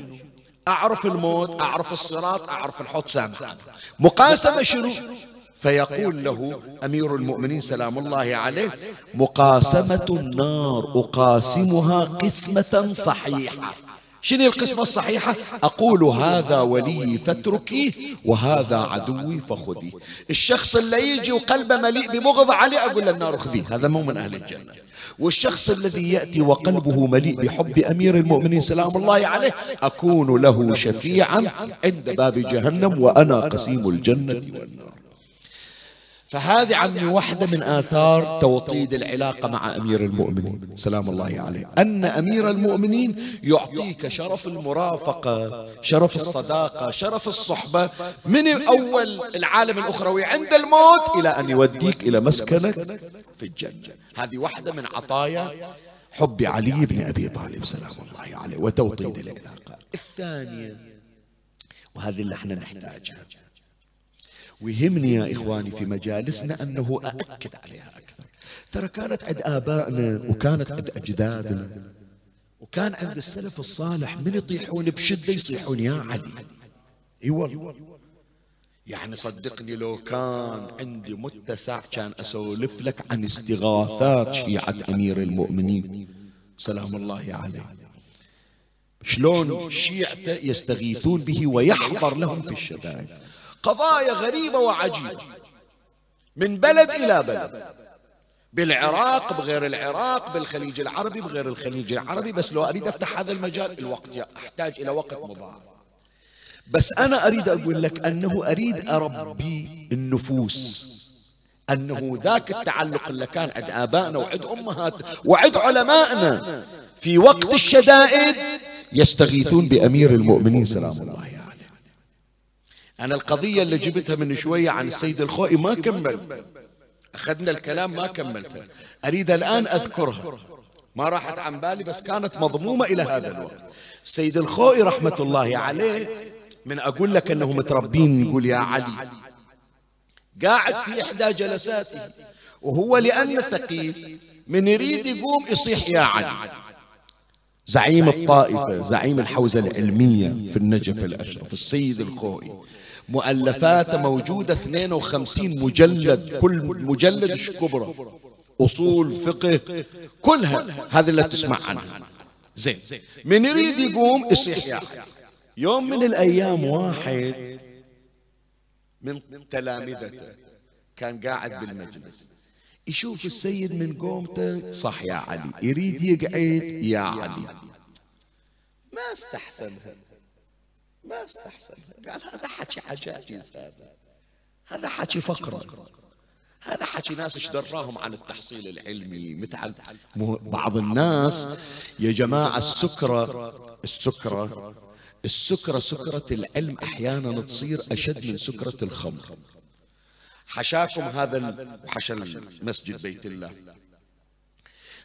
أعرف الموت أعرف الصراط أعرف الحوض سامح مقاسمة شنو؟ فيقول له أمير المؤمنين سلام الله عليه مقاسمة النار أقاسمها قسمة صحيحة. شنو القسمة الصحيحة؟ أقول هذا ولي فاتركيه وهذا عدوي فخذيه. الشخص اللي يجي وقلبه مليء ببغض عليه أقول للنار خذيه هذا مو من أهل الجنة. والشخص الذي يأتي وقلبه مليء بحب أمير المؤمنين سلام الله عليه أكون له شفيعا عند باب جهنم وأنا قسيم الجنة والنار. فهذه عمي واحدة من آثار توطيد العلاقة مع أمير المؤمنين. سلام الله عليه. أن أمير المؤمنين يعطيك شرف المرافقة شرف الصداقة شرف الصحبة من أول العالم الأخروي عند الموت إلى أن يوديك إلى مسكنك في الجنة. هذه واحدة من عطايا حب علي بن أبي طالب. سلام الله عليه. وتوطيد العلاقة. الثانية وهذه اللي إحنا نحتاجها. ويهمني يا إخواني في مجالسنا أنه أأكد عليها أكثر. ترى كانت عند آبائنا وكانت عند أجدادنا وكان عند السلف الصالح من يطيحون بشدة يصيحون يا علي. اي والله يعني صدقني لو كان عندي متسع كان أسولف لك عن استغاثات شيعة أمير المؤمنين. سلام الله عليه. شلون شيعته يستغيثون به ويحضر لهم في الشدائد. قضايا غريبة وعجيبة. من بلد إلى بلد. بالعراق بغير العراق بالخليج العربي بغير الخليج العربي. بس لو أريد أفتح هذا المجال الوقت أحتاج إلى وقت مضاعف. بس أنا أريد أقول لك أنه أريد أربي النفوس. أنه ذاك التعلق اللي كان عند آبائنا وعند أمهاتنا وعند علمائنا. في وقت الشدائد يستغيثون بأمير المؤمنين سلام الله عليه. أنا القضية اللي جبتها من شوية عن السيد الخوئي ما كملت. أخذنا الكلام ما كملتها أريد الآن أذكرها. ما راحت عن بالي بس كانت مضمومة إلى هذا الوقت. السيد الخوئي رحمة الله عليه من أقول لك أنه متربين نقول يا علي. قاعد في إحدى جلساته وهو لأنه ثقيل من يريد يقوم يصيح يا علي. زعيم الطائفة زعيم الحوزة العلمية في النجف الأشرف السيد الخوئي. مؤلفاته موجودة 52 مجلد كل مجلد كبرى. أصول فقه كلها هذه اللي تسمع عنها. زين. من يريد يقوم؟ يصيح يا يوم من الأيام واحد من تلامذته كان قاعد بالمجلس يشوف السيد من قومته صح يا علي يريد يقعد يا علي. ما استحسنها. ما استحسنها قال هذا حكي عجائز هذا هذا حكي فقرة هذا حكي ناس إيش دراهم عن التحصيل العلمي؟ متعل بعض الناس. يا جماعة السكرة السكرة السكرة سكرة العلم أحيانا تصير أشد من سكرة الخمر. حشاكم هذا وحشى المسجد بيت الله.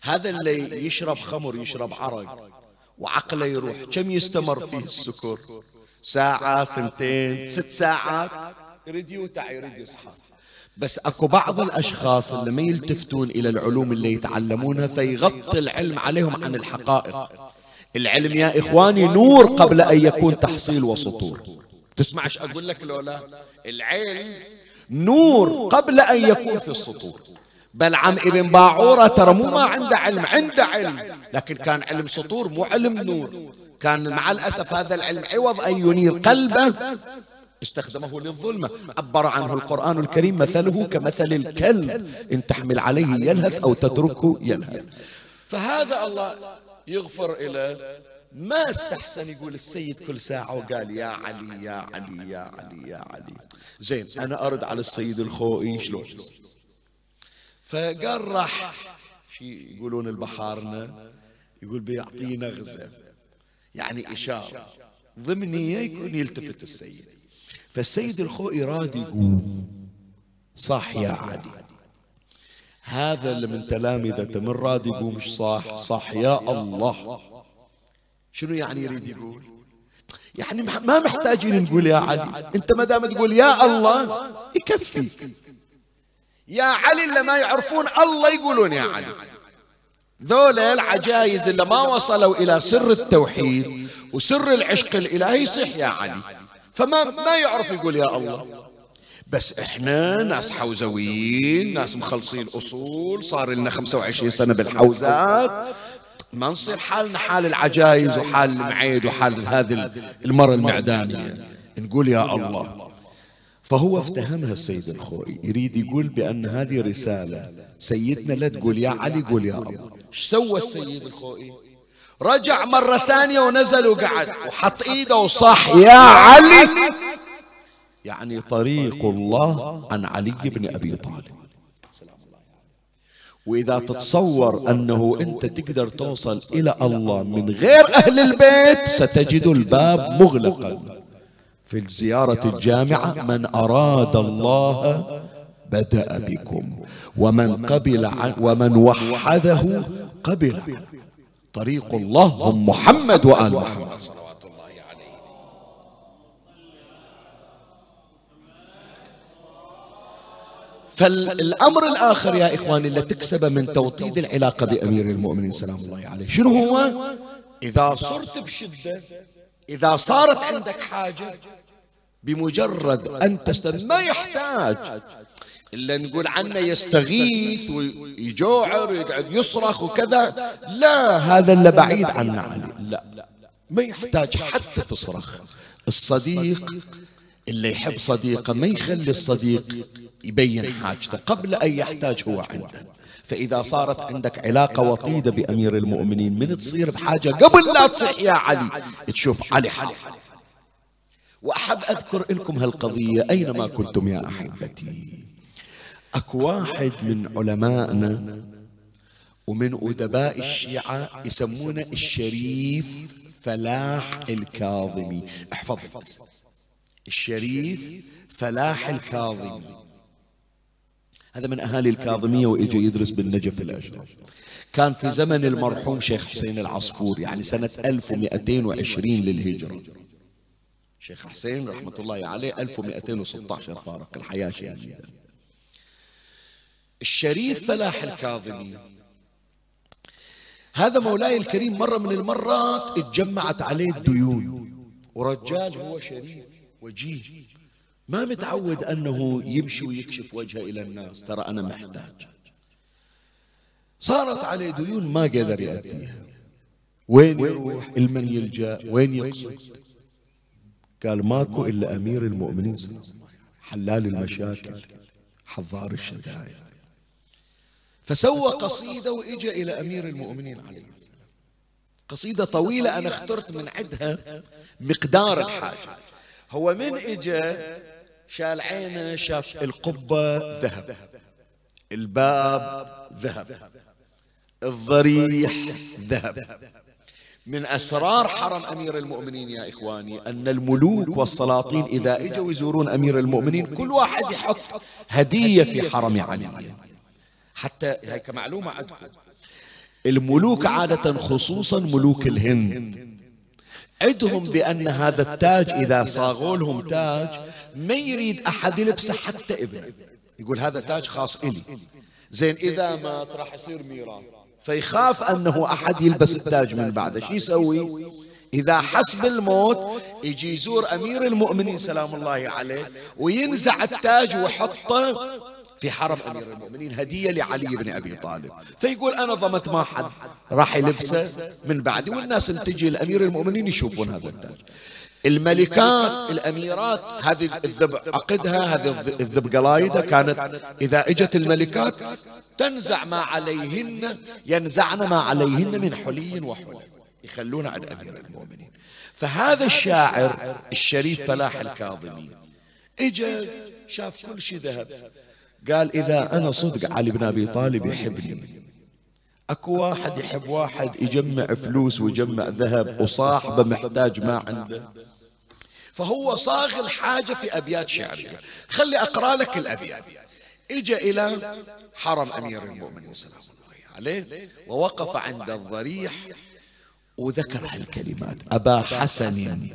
هذا اللي يشرب خمر يشرب عرق وعقله يروح. كم يستمر فيه السكر؟ ساعة ثنتين ست ساعات. يريد يوتع يريد يصحى بس أكو بعض الأشخاص اللي ما يلتفتون إلى العلوم اللي يتعلمونها فيغطي العلم عليهم عن الحقائق. العلم يا إخواني نور قبل أن يكون تحصيل وسطور. تسمعش أقول لك لولا؟ العلم نور قبل أن يكون في السطور. بل عم ابن باعورة ترى مو ما عنده علم عنده علم. لكن كان علم سطور مو علم نور. كان مع الأسف هذا العلم عوض أن ينير قلبه. استخدمه للظلمة. عبر عنه القرآن الكريم مثله كمثل الكلب. إن تحمل عليه يلهث أو تتركه يلهث. فهذا الله يغفر إلى ما استحسن يقول السيد كل ساعة وقال يا علي يا علي يا علي يا علي. زين أنا أرد على السيد الخوئي شلون؟ فقال راح شي يقولون البحارنا يقول بيعطينا غزة. يعني إشارة. ضمنية يكون يلتفت السيد. فالسيد الخوئي راد يقول صح يا علي هذا اللي من تلامذته من راد يقول مش صح صح يا الله. شنو يعني يريد يقول؟ يعني ما محتاجين نقول يا علي أنت ما دام تقول يا الله يكفيك. يا علي اللي ما يعرفون الله يقولون يا علي. ذولا العجايز اللي ما وصلوا إلى سر التوحيد وسر العشق الإلهي يصيح يا علي. فما ما يعرف يقول يا الله. بس إحنا ناس حوزويين ناس مخلصين أصول صار لنا 25 سنة بالحوزات. ما نصير حالنا حال العجايز وحال المعيد وحال هذه المرة المعدانية. نقول يا الله. فهو افتهمها السيد الخوئي يريد يقول بأن هذه رسالة سيدنا لا تقول يا علي قول يا الله إيش سوى السيد الخوئي؟ رجع مرة ثانية ونزل وقعد وحط إيده وصاح يا علي! يعني طريق الله عن علي بن أبي طالب. وإذا تتصور أنه أنت تقدر توصل إلى الله من غير أهل البيت ستجد الباب مغلقا. في الزيارة الجامعة من أراد الله بدأ بكم. ومن قبل عن ومن وحده قبل طريق الله هم محمد وآل محمد. صلوات الله عليه. فالأمر الآخر يا إخواني اللي تكسبه من توطيد العلاقة بأمير المؤمنين سلام الله عليه. شنو هو؟ إذا صرت بشدة إذا صارت عندك حاجة بمجرد أن تستمع ما يحتاج. إلا نقول عنه يستغيث ويجوعر ويقعد يصرخ وكذا. لا هذا اللي بعيد عنا علي لا ما يحتاج حتى تصرخ. الصديق اللي يحب صديقه ما يخلي الصديق يبين حاجته قبل أن يحتاج هو عنده. فإذا صارت عندك علاقة وطيدة بأمير المؤمنين من تصير بحاجة قبل لا تصيح يا علي؟ تشوف علي حالي وأحب أذكر لكم هالقضية أينما كنتم يا أحبتي. أكو واحد من علمائنا ومن أدباء الشيعة يسمونه الشريف فلاح الكاظمي. احفظ. الشريف فلاح الكاظمي. هذا من أهالي الكاظمية وإجا يدرس بالنجف الأشرف. كان في زمن المرحوم شيخ حسين العصفور يعني سنة 1220 للهجرة. شيخ حسين رحمة الله عليه 1216 فارق الحياة شديدة الشريف فلاح الكاظمي. هذا مولاي الكريم مرة من المرات اتجمعت عليه الديون. ورجال هو شريف وجيه. ما متعود أنه يمشي ويكشف وجهه إلى الناس. ترى أنا محتاج. صارت عليه ديون ما قدر يأتيها. وين يروح؟ المن يلجأ. وين يقصد؟ قال ماكو إلا أمير المؤمنين. حلال المشاكل. حضار الشدائد. فسوى قصيدة وإجا إلى أمير المؤمنين عليه. السلام قصيدة طويلة أنا اخترت من عدها مقدار الحاجة. هو من إجا شال عينه شاف القبة ذهب. الباب ذهب. الضريح ذهب. من أسرار حرم أمير المؤمنين يا إخواني أن الملوك والسلاطين إذا إجوا يزورون أمير المؤمنين كل واحد يحط هدية في حرم علي. حتى هي كمعلومة عندكم الملوك عادة خصوصا ملوك الهند. عدهم بأن هذا التاج إذا صاغوا لهم تاج ما يريد أحد يلبسه حتى ابنه يقول هذا تاج خاص إلي. زين إذا مات راح يصير ميراث. فيخاف أنه أحد يلبس التاج من بعده شو يسوي؟ إذا حس بالموت يجي يزور أمير المؤمنين سلام الله عليه وينزع التاج ويحطه في حرم أمير المؤمنين هدية لعلي بن أبي طالب. فيقول أنا ضمت ما حد راح يلبسه من بعدي والناس تجي لأمير المؤمنين يشوفون هذا التاج الملكات الأميرات هذه الذب عقدها هذه الذب قلايدة كانت إذا إجت الملكات تنزع ما عليهن ينزعن ما عليهن من حلي وحول يخلون عن أمير المؤمنين. فهذا الشاعر الشريف فلاح الكاظمي إجا شاف كل شيء ذهب. قال إذا أنا صدق علي بن أبي طالب يحبني. أكو واحد يحب واحد يجمع فلوس ويجمع ذهب وصاحبه محتاج ما عنده. فهو صاغ الحاجة في أبيات شعرية خلي أقرأ لك الأبيات. إجا إلى حرم أمير المؤمنين سلام الله عليه ووقف عند الضريح وذكر هالكلمات. أبا حسن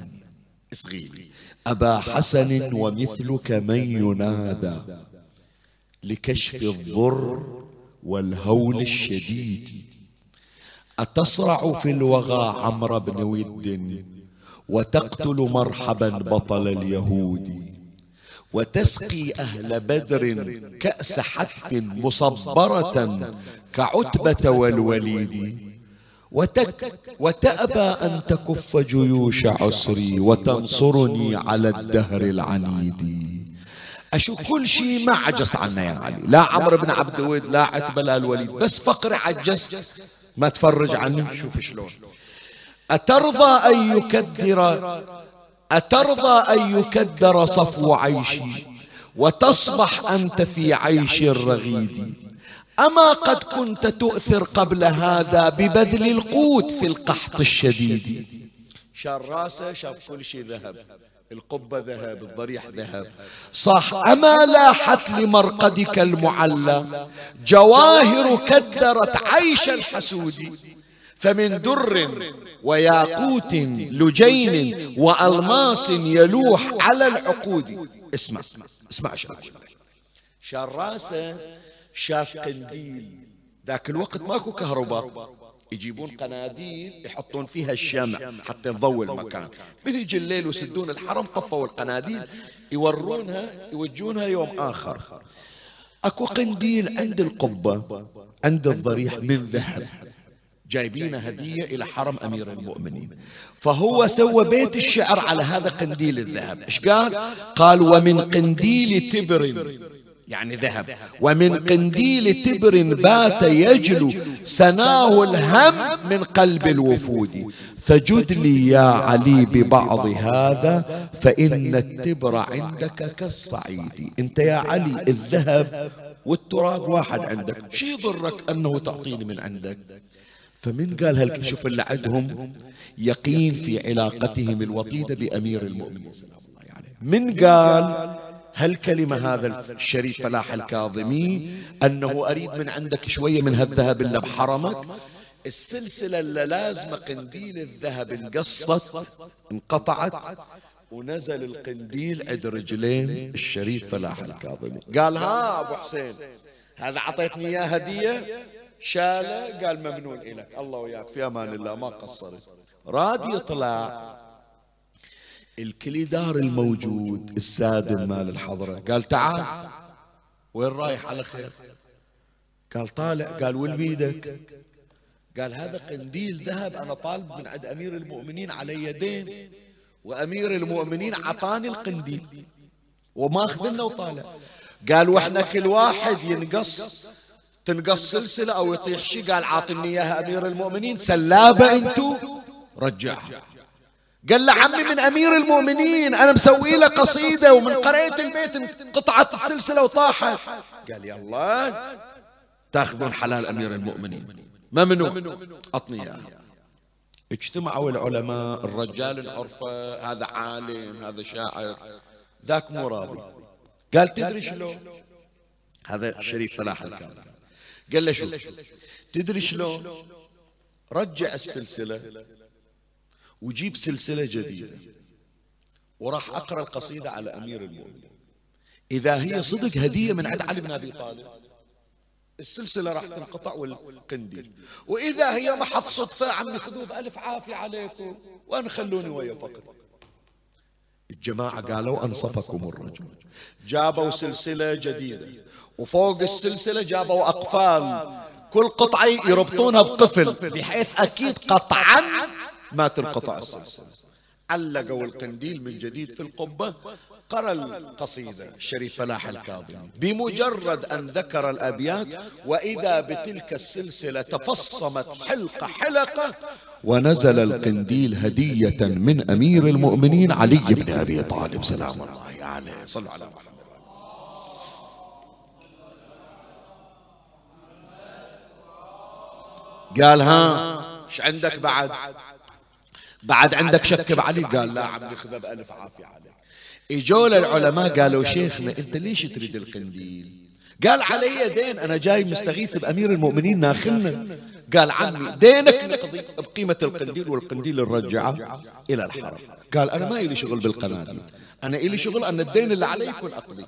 اصغيلي أبا حسن ومثلك من ينادى. لكشف الضر والهول الشديد. أتصرع في الوغى عمرو بن ود. وتقتل مرحبا بطل اليهود. وتسقي أهل بدر كأس حتف مصبرة كعتبة والوليد. وتك وتأبى أن تكف جيوش عسري وتنصرني على الدهر العنيد. أشوف كل شيء ما عجزت عنه يا علي لا عمرو بن عبد الود لا عتبة لا الوليد. بس فقري عجزت ما تفرج عني شوف شلون. أترضى أن يكدر أترضى أن يكدر صفو عيشي. وتصبح أنت في عيش الرغيد. أما قد كنت تؤثر قبل هذا ببذل القوت في القحط الشديد. شار راسه شاف كل شيء ذهب. القبة ذهب الضريح ذهب. صح أما لاحت لمرقدك المعلى جواهر كدرت عيش الحسود. فمن در وياقوت لجين وألماس يلوح على العقود. اسمع اسمع شو شراسة شاف قنديل. ذاك الوقت ماكو كهرباء. يجيبون قناديل يحطون فيها الشمع حتى يضوي المكان. من يجي الليل ويسدون الحرم طفوا القناديل يورونها يوجونها يوم آخر. أكو قنديل عند القبة عند الضريح من ذهب جايبين هدية إلى حرم أمير المؤمنين. فهو سوى بيت الشعر على هذا قنديل الذهب. إيش قال؟ قال ومن قنديل تبر. يعني ذهب. ومن قنديل تبر بات يجلو سناه الهم من قلب الوفود. فجد لي يا علي ببعض هذا فإن التبر عندك كالصعيد. أنت يا علي الذهب والتراب واحد عندك. شي يضرك أنه تعطيني من عندك؟ فمن قال هالك شوف اللي عندهم يقين في علاقتهم الوطيدة بأمير المؤمنين. من قال هالكلمة هذا الشريف فلاح الكاظمي أنه أريد من عندك شوية من هالذهب اللي بحرمك؟ السلسلة اللي لازمة قنديل الذهب انقصت انقطعت ونزل القنديل عند رجلين الشريف فلاح الكاظمي. قال ها أبو حسين هذا عطيتني إياه هدية؟ شاله قال ممنون إلك الله وياك في أمان الله ما قصرت. راد يطلع الكليدار الموجود السادن مال الحضرة. قال تعال. وين رايح؟ على خير. قال طالع. قال وين بيدك؟ قال هذا قنديل ذهب أنا طالب من عند أمير المؤمنين على يدين وأمير المؤمنين عطاني القنديل وما لنا وطالع. قال وإحنا كل واحد ينقص تنقص سلسلة أو يطيح شيء. قال عاطني إياها أمير المؤمنين. سلابة أنتو؟ رجعها. قال له عمي من أمير المؤمنين أنا مسوي له قصيدة ومن قريت البيت قطعت السلسلة وطاحت. قال يلا تأخذون حلال أمير المؤمنين. ممنوع أعطني إياه اجتمعوا العلماء الرجال عرفه هذا عالم هذا شاعر ذاك مو راضي. قال تدري شلون؟ هذا الشريف فلاح الكاظم قال له شوف تدري شلون؟ رجع السلسلة وجيب سلسلة جديدة. وراح أقرأ القصيدة على أمير المؤمنين. إذا هي صدق هدية من عند علي بن أبي طالب. السلسلة راح تنقطع والقنديل. وإذا هي محط صدفة عمي خذوه بألف عافية عليكم. وأنا خلوني ويا فقط الجماعة قالوا أنصفكم الرجل. جابوا سلسلة جديدة. وفوق السلسلة جابوا أقفال. كل قطعة يربطونها بقفل بحيث أكيد قطعا ما تنقطع السلسلة. علقوا القنديل من جديد في القبة قرأ القصيدة الشريف فلاح الكاظمي بمجرد أن ذكر الأبيات وإذا بتلك السلسلة تفصمت حلقة حلقة ونزل القنديل هدية من أمير المؤمنين علي بن أبي طالب. سلام الله عليه. صلوا على محمد. قال ها إيش عندك بعد؟ بعد عندك شك بعلي؟ قال لا عمي خذ بألف عافية عليك. إجوا للعلماء قالوا شيخنا أنت ليش تريد القنديل؟ قال علي دين أنا جاي مستغيث بأمير المؤمنين ناخلنا قال عمي دينك نقضي بقيمة القنديل والقنديل الرجعة إلى الحرم. قال أنا ما إلي شغل بالقناديل. أنا إلي شغل أن الدين اللي علي يكون أقضي.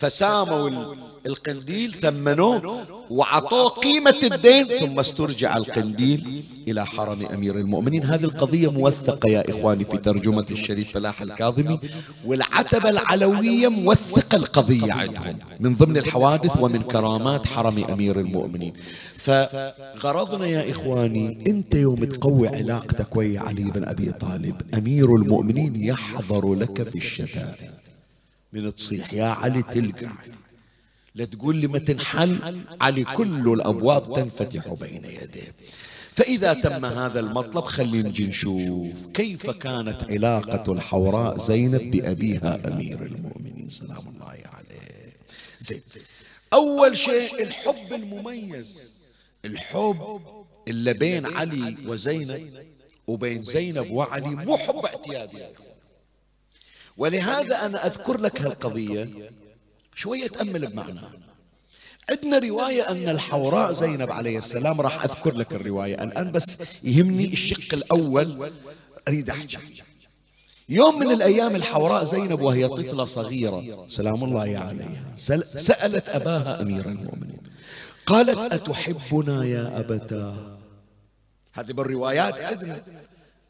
فساموا القنديل ثمنوه وعطوه قيمة الدين ثم استرجع القنديل إلى حرم أمير المؤمنين. هذه القضية موثقة يا إخواني في ترجمة الشريف فلاح الكاظمي والعتبة العلوية موثقة القضية عندهم. من ضمن الحوادث ومن كرامات حرم أمير المؤمنين. فغرضنا يا إخواني أنت يوم تقوي علاقتك ويا علي بن أبي طالب. أمير المؤمنين يحضر لك في الشتائم من تصيح يا علي تلقى. لا تقول لي ما تنحل علي كل الأبواب تنفتح بين يديه. فإذا تم هذا المطلب خلينا نجي نشوف كيف كانت علاقة الحوراء زينب بأبيها أمير المؤمنين. سلام الله عليه. زين. أول شيء الحب المميز. الحب اللي بين علي وزينب وبين زينب وعلي مو حب اعتيادي ولهذا أنا أذكر لك هالقضية. شوية تأمل بمعنى. عندنا رواية أن الحوراء زينب عليه السلام راح أذكر لك الرواية. الآن بس يهمني الشق الأول. أريد أحكي. يوم من الأيام الحوراء زينب وهي طفلة صغيرة سلام الله عليها سألت أباها أمير المؤمنين. قالت أتحبنا يا أبتا هذه بالروايات عندنا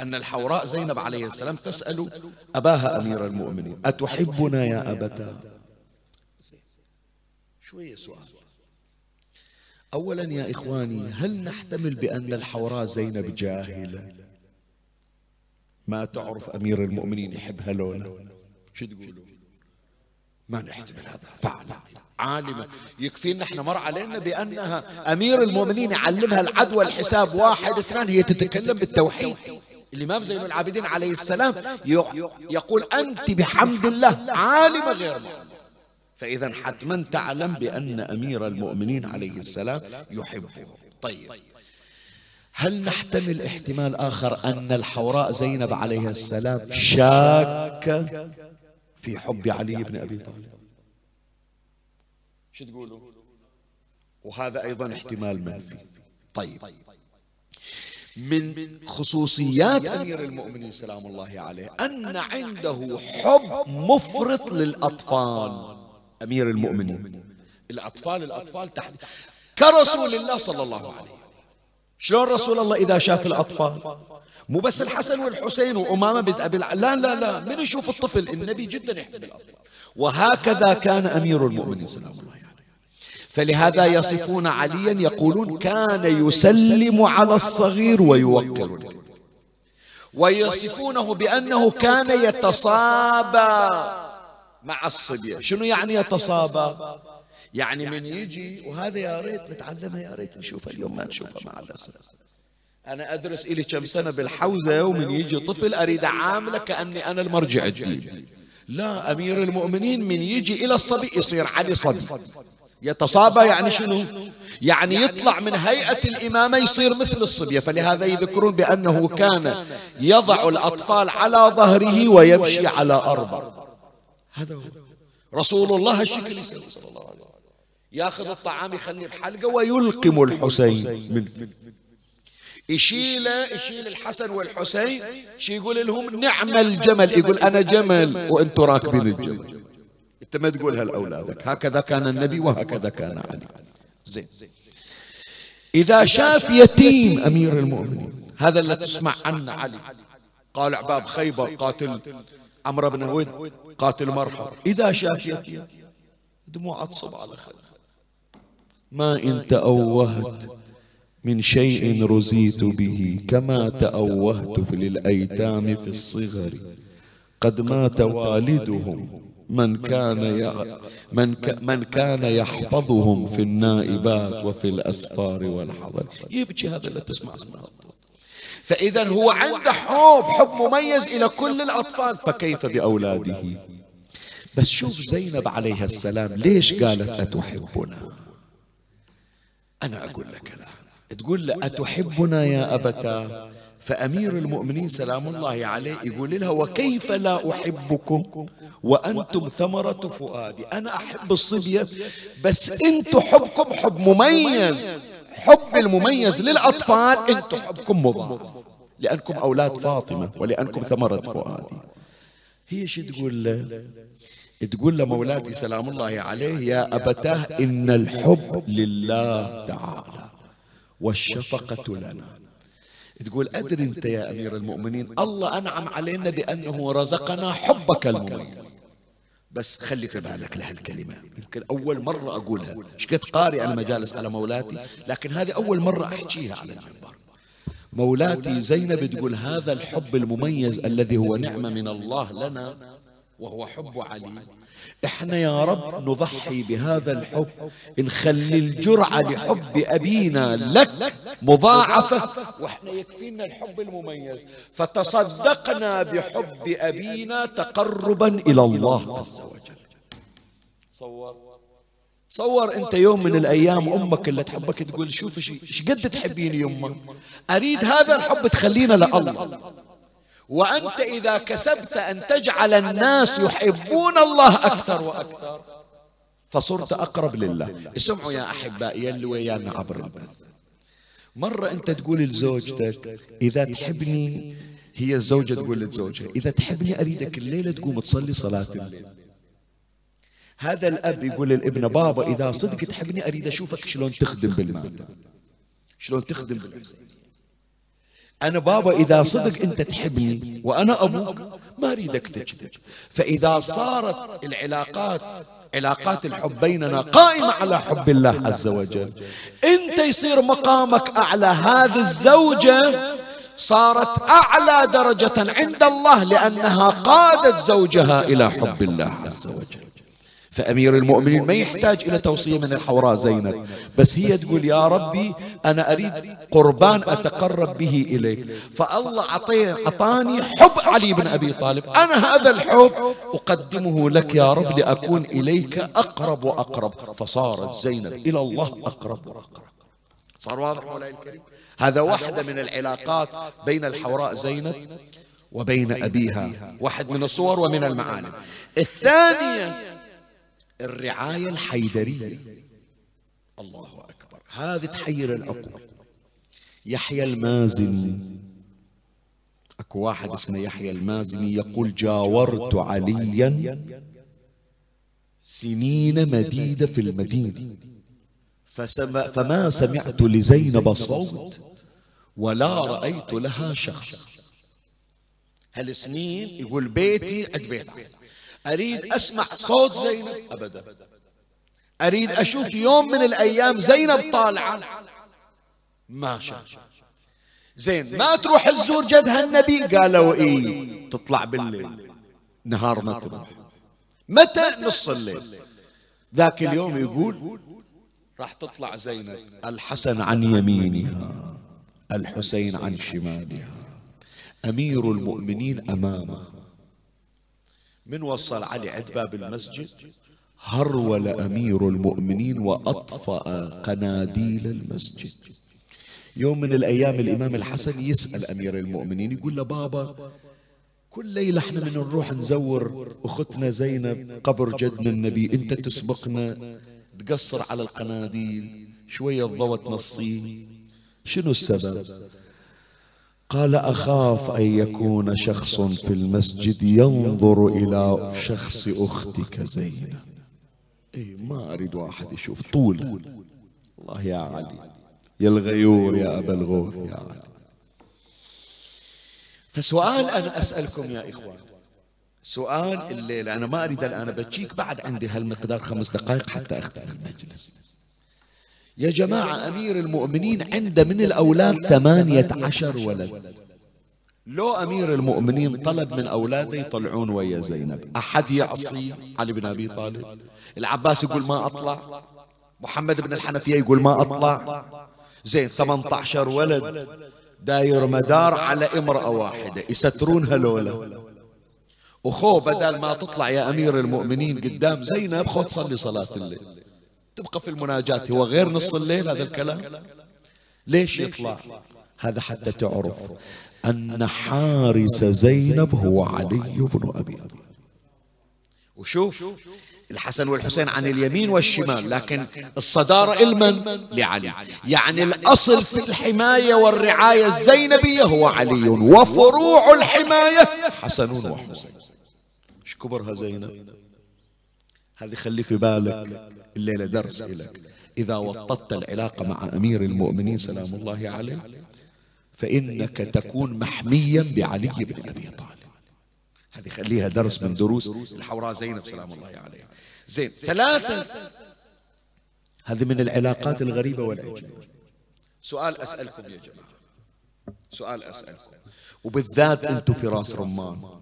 أن الحوراء زينب عليه السلام تسأل أباها أمير المؤمنين أتحبنا يا أبتا؟ شوية سؤال. أولا يا إخواني هل نحتمل بأن الحوراء زينب جاهلة؟ ما تعرف أمير المؤمنين يحبها لولا؟ شو تقولوا؟ ما نحتمل هذا. فعلا. عالمة يكفينا إحنا مر علينا بأنها أمير المؤمنين يعلمها العد والحساب واحد اثنان هي تتكلم بالتوحيد. الإمام زين العابدين عليه السلام يقول أنت بحمد الله عالمة غير مؤمنة فإذا حتما تعلم بأن أمير المؤمنين عليه السلام يحبه. طيب. هل نحتمل احتمال آخر أن الحوراء زينب عليه السلام شاكة في حب علي بن أبي طالب؟ شو تقولوا؟ وهذا أيضا احتمال منفي. طيب. من خصوصيات أمير المؤمنين سلام الله عليه أن عنده حب مفرط للأطفال. أمير المؤمنين الأطفال الأطفال تحت كرسول الله صلى الله عليه شلون رسول الله إذا شاف الأطفال؟ مو بس الحسن والحسين وأمامة بنت أبي لا لا لا من يشوف الطفل؟ النبي جدا يحب الأطفال. وهكذا كان أمير المؤمنين سلام الله عليه. فلهذا يصفون عليا يقولون كان يسلم على الصغير ويوقر. ويصفونه بأنه كان يتصابى مع الصبية شنو يعني يتصابى؟ يعني من يجي وهذا يا ريت نتعلمها يا ريت نشوفها اليوم ما نشوفها مع الأسف. أنا أدرس إلي كم سنة بالحوزة ومن يجي طفل أريد أعامله كأني أنا المرجع الدين لا أمير المؤمنين من يجي إلى الصبي يصير علي صبي. يتصابى يعني شنو؟ يعني يطلع من هيئة الإمامة يصير مثل الصبية. فلهذا يذكرون بأنه كان يضع الأطفال على ظهره ويمشي على أربع. هذا هو. رسول الله هالشكل يسوي صلى الله عليه وسلم يأخذ الطعام يخليه بحلقة ويلقم الحسين. من يشيله يشيل الحسن والحسين. شي يقول لهم نعم الجمل. يقول أنا جمل. وأنتم راكبين الجمل انت ما تقولها لاولادك هكذا كان النبي وهكذا كان علي. زين. إذا شاف يتيم أمير المؤمنين هذا اللي تسمع عنه علي. قال عباب خيبر قاتل عمرو بن هويد قاتل مرحب. إذا شاف يتيم دموع تصب على خده ما إن تأوهت من شيء رزيت به كما تأوهت للأيتام في الصغر. قد مات والدهم من كان من, من كان يحفظهم في النائبات وفي الأسفار والحضر. يبكي هذا اللي تسمع اسمه فإذا هو عنده حب حب مميز إلى كل الأطفال فكيف بأولاده؟ بس شوف زينب عليها السلام ليش قالت أتحبنا؟ أنا أقول لك الآن تقول له أتحبنا يا أبتا فأمير المؤمنين سلام الله عليه يقول لها وكيف لا أحبكم؟ وأنتم ثمرة فؤادي. أنا أحب الصبية بس أنتم حبكم حب مميز. حب المميز للأطفال أنتم حبكم مضاعف لأنكم أولاد فاطمة ولأنكم ثمرة فؤادي. هي شو تقول له تقول لمولاتي سلام الله عليه يا أبتاه إن الحب لله تعالى. والشفقة لنا. تقول أدري أنت يا أمير المؤمنين الله أنعم علينا بأنه رزقنا حبك المميز بس خلي في بالك لهالكلمة. يمكن أول مرة أقولها. شكت قاري أنا مجالس على مولاتي لكن هذه أول مرة أحكيها على المنبر. مولاتي زينب تقول هذا الحب المميز الذي هو نعمة من الله لنا وهو حب علي. إحنا يا رب نضحي بهذا الحب. نخلي الجرعة لحب أبينا لك مضاعفة. وإحنا يكفينا الحب المميز. فتصدقنا بحب أبينا تقربا إلى الله عز وجل. صور. صور أنت يوم من الأيام أمك اللي تحبك تقول شوف إيش قد تحبيني يمه أريد هذا الحب تخلينا لله وأنت إذا كسبت أن تجعل الناس يحبون الله أكثر وأكثر. فصرت أقرب لله. اسمعوا يا أحبائي اللي ويانا عبر البث مرة أنت تقول لزوجتك إذا تحبني هي الزوجة تقول لزوجها إذا تحبني أريدك الليلة تقوم تصلي صلاة الليل. هذا الأب يقول للابن بابا إذا صدق تحبني أريد أشوفك شلون تخدم بالمال شلون تخدم بالمال أنا بابا إذا صدق أنت تحبني وأنا أبوك ما أريدك تكذب فإذا صارت العلاقات علاقات الحب بيننا قائمة على حب الله عز وجل. أنت يصير مقامك أعلى هذه الزوجة صارت أعلى درجة عند الله لأنها قادت زوجها إلى حب الله عز وجل. فأمير المؤمنين ما يحتاج إلى توصية من الحوراء زينب. بس هي تقول يا ربي أنا أريد قربان أتقرب به إليك. فالله أعطاني حب علي بن أبي طالب. أنا هذا الحب أقدمه لك يا رب لأكون إليك أقرب وأقرب. فصارت زينب إلى الله أقرب. وأقرب صار واضح. مولاي الكريم هذا واحدة من العلاقات بين الحوراء زينب وبين أبيها. واحد من الصور ومن المعالم. الثانية الرعاية الحيدرية. الله أكبر. هذه تحير العقول يحيى المازني. أكو واحد اسمه يحيى المازني يقول جاورت عليا سنين مديدة في المدينة. فما سمعت لزينب صوت ولا رأيت لها شخص. هالسنين يقول بيتي عند بيت أريد أسمع صوت زينب. أبدا. أريد أشوف يوم من الأيام زينب طالعة. ما شاف زين ما تروح تزور جدها النبي؟ قالوا إيه؟ تطلع بالليل. نهار ما تروح. متى نص الليل؟ ذاك اليوم يقول راح تطلع زينب. الحسن عن يمينها الحسين عن شمالها. أمير المؤمنين أمامه من وصل علي عند باب المسجد هرول أمير المؤمنين وأطفأ قناديل المسجد. يوم من الأيام الإمام الحسن يسأل أمير المؤمنين يقول له بابا كل ليلة إحنا من نروح نزور أختنا زينب قبر جدنا النبي أنت تسبقنا. تقصر على القناديل شوية الضوء تنصيه شنو السبب؟ قال أخاف أن يكون شخص في المسجد ينظر إلى شخص أختك زينب. إيه ما أريد واحد يشوف. طول. الله يا علي. يا الغيور يا أبا الغوث يا علي. فسؤال أنا أسألكم يا إخوان. سؤال الليلة. أنا ما أريد الآن بتشيك بعد عندي هالمقدار خمس دقائق حتى أختم المجلس. يا جماعة أمير المؤمنين عنده من الأولاد ثمانية عشر ولد. لو أمير المؤمنين طلب من أولاده يطلعون ويا زينب. أحد يعصي علي بن أبي طالب؟ العباس يقول ما أطلع. محمد بن الحنفية يقول ما أطلع. زين 18 ولد. داير مدار على امرأة واحدة. يسترون هلولا وخو بدل ما تطلع يا أمير المؤمنين قدام زينب خو تصلي صلاة الليل. تبقى في المناجاة. هو غير نص الليل هذا الكلام؟ ليش يطلع؟ هذا حتى تعرف أن حارس زينب هو علي بن أبي وشوف الحسن والحسين عن اليمين والشمال لكن الصدارة لمن؟ لعلي. يعني الأصل في الحماية والرعاية الزينبية هو علي وفروع الحماية. حسن وحسين. إيش كبرها زينب؟ هذه خلي في بالك. الليلة درس لك إذا وطدت العلاقة مع أمير المؤمنين سلام الله عليه فإنك تكون محميا بعلي بن أبي طالب. هذه خليها درس من دروس الحوراء زينب سلام الله عليها. زين ثلاثة هذه من العلاقات الغريبة والعجيبة. سؤال أسألكم يا جماعة. سؤال أسألكم. وبالذات أنتم في راس رمان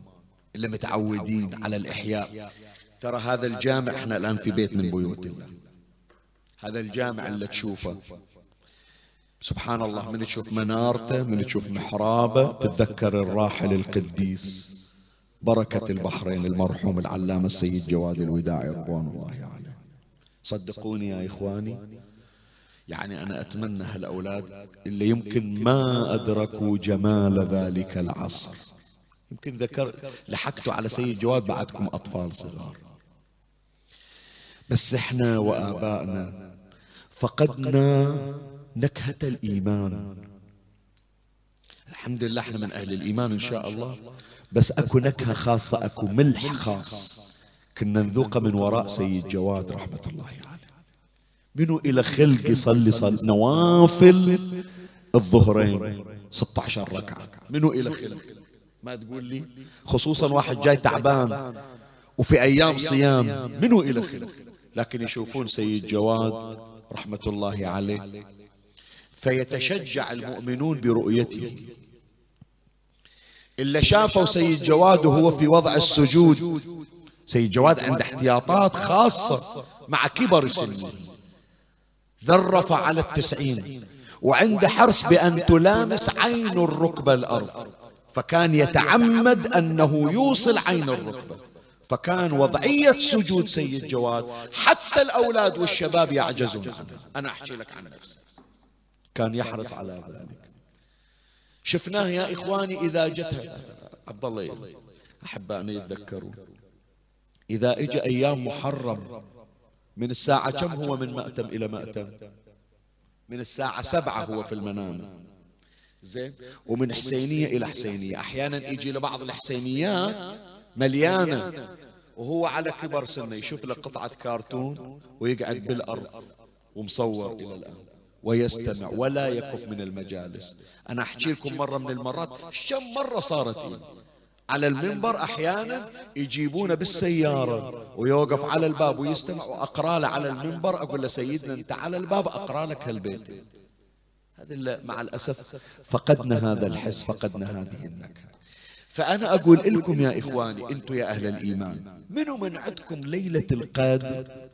اللي متعودين على الإحياء. ترى هذا الجامع إحنا الآن في بيت من بيوت الله. هذا الجامع اللي تشوفه. سبحان الله من تشوف منارته من تشوف محرابه تتذكر الراحل القديس. بركة البحرين المرحوم العلامة السيد جواد الوداعي. رضوان الله عليه. صدقوني يا إخواني يعني أنا أتمنى هالأولاد اللي يمكن ما أدركوا جمال ذلك العصر. يمكن ذكر لحقتوا على سيد جواد بعدكم أطفال صغار. بس إحنا وآبائنا فقدنا نكهة الإيمان. الحمد لله إحنا من أهل الإيمان إن شاء الله. بس أكو نكهة خاصة أكو ملح خاص. كنا نذوقه من وراء سيد جواد رحمة الله عليه. منو إلى خلق يصلي صل نوافل الظهرين؟ 16 ركعة. منو إلى خلق؟ ما تقول لي؟ خصوصا واحد جاي تعبان. وفي أيام صيام منو إلى خلق لكن يشوفون سيد جواد رحمة الله عليه. فيتشجع المؤمنون برؤيته. إلا شافوا سيد جواد وهو في وضع السجود. سيد جواد عنده احتياطات خاصة مع كبر سنه. ذرف على التسعين. وعنده حرص بأن تلامس عين الركبة الأرض. فكان يتعمد أنه يوصل عين الركبة. فكان وضعية سجود سيد جواد. حتى الأولاد والشباب يعجزون. عنها أنا أحكي لك عن نفسي. كان يحرص على ذلك. شفناه يا إخواني إذا جت عبد الله أحبائنا يتذكرون إذا إجا أيام محرم من الساعة كم هو من مأتم إلى مأتم؟ من الساعة سبعة هو في المنام. زين؟ ومن حسينية إلى حسينية. أحيانا يجي لبعض الحسينيات مليانة. وهو على كبر سنة يشوف له قطعة كرتون ويقعد بالأرض ومصور إلى الآن ويستمع ولا يكف من المجالس. أنا أحكي لكم مرة من المرات كم مرة صارت إيه؟ على المنبر أحيانا يجيبونه بالسيارة ويوقف على الباب ويستمع. وأقرأ له على المنبر أقول له سيدنا أنت على الباب أقرأ لك هالبيت مع الأسف فقدنا هذا الحس فقدنا هذه النكهة. فأنا أقول لكم يا إخواني أنتم يا أهل الإيمان. منو من عندكم ليلة القدر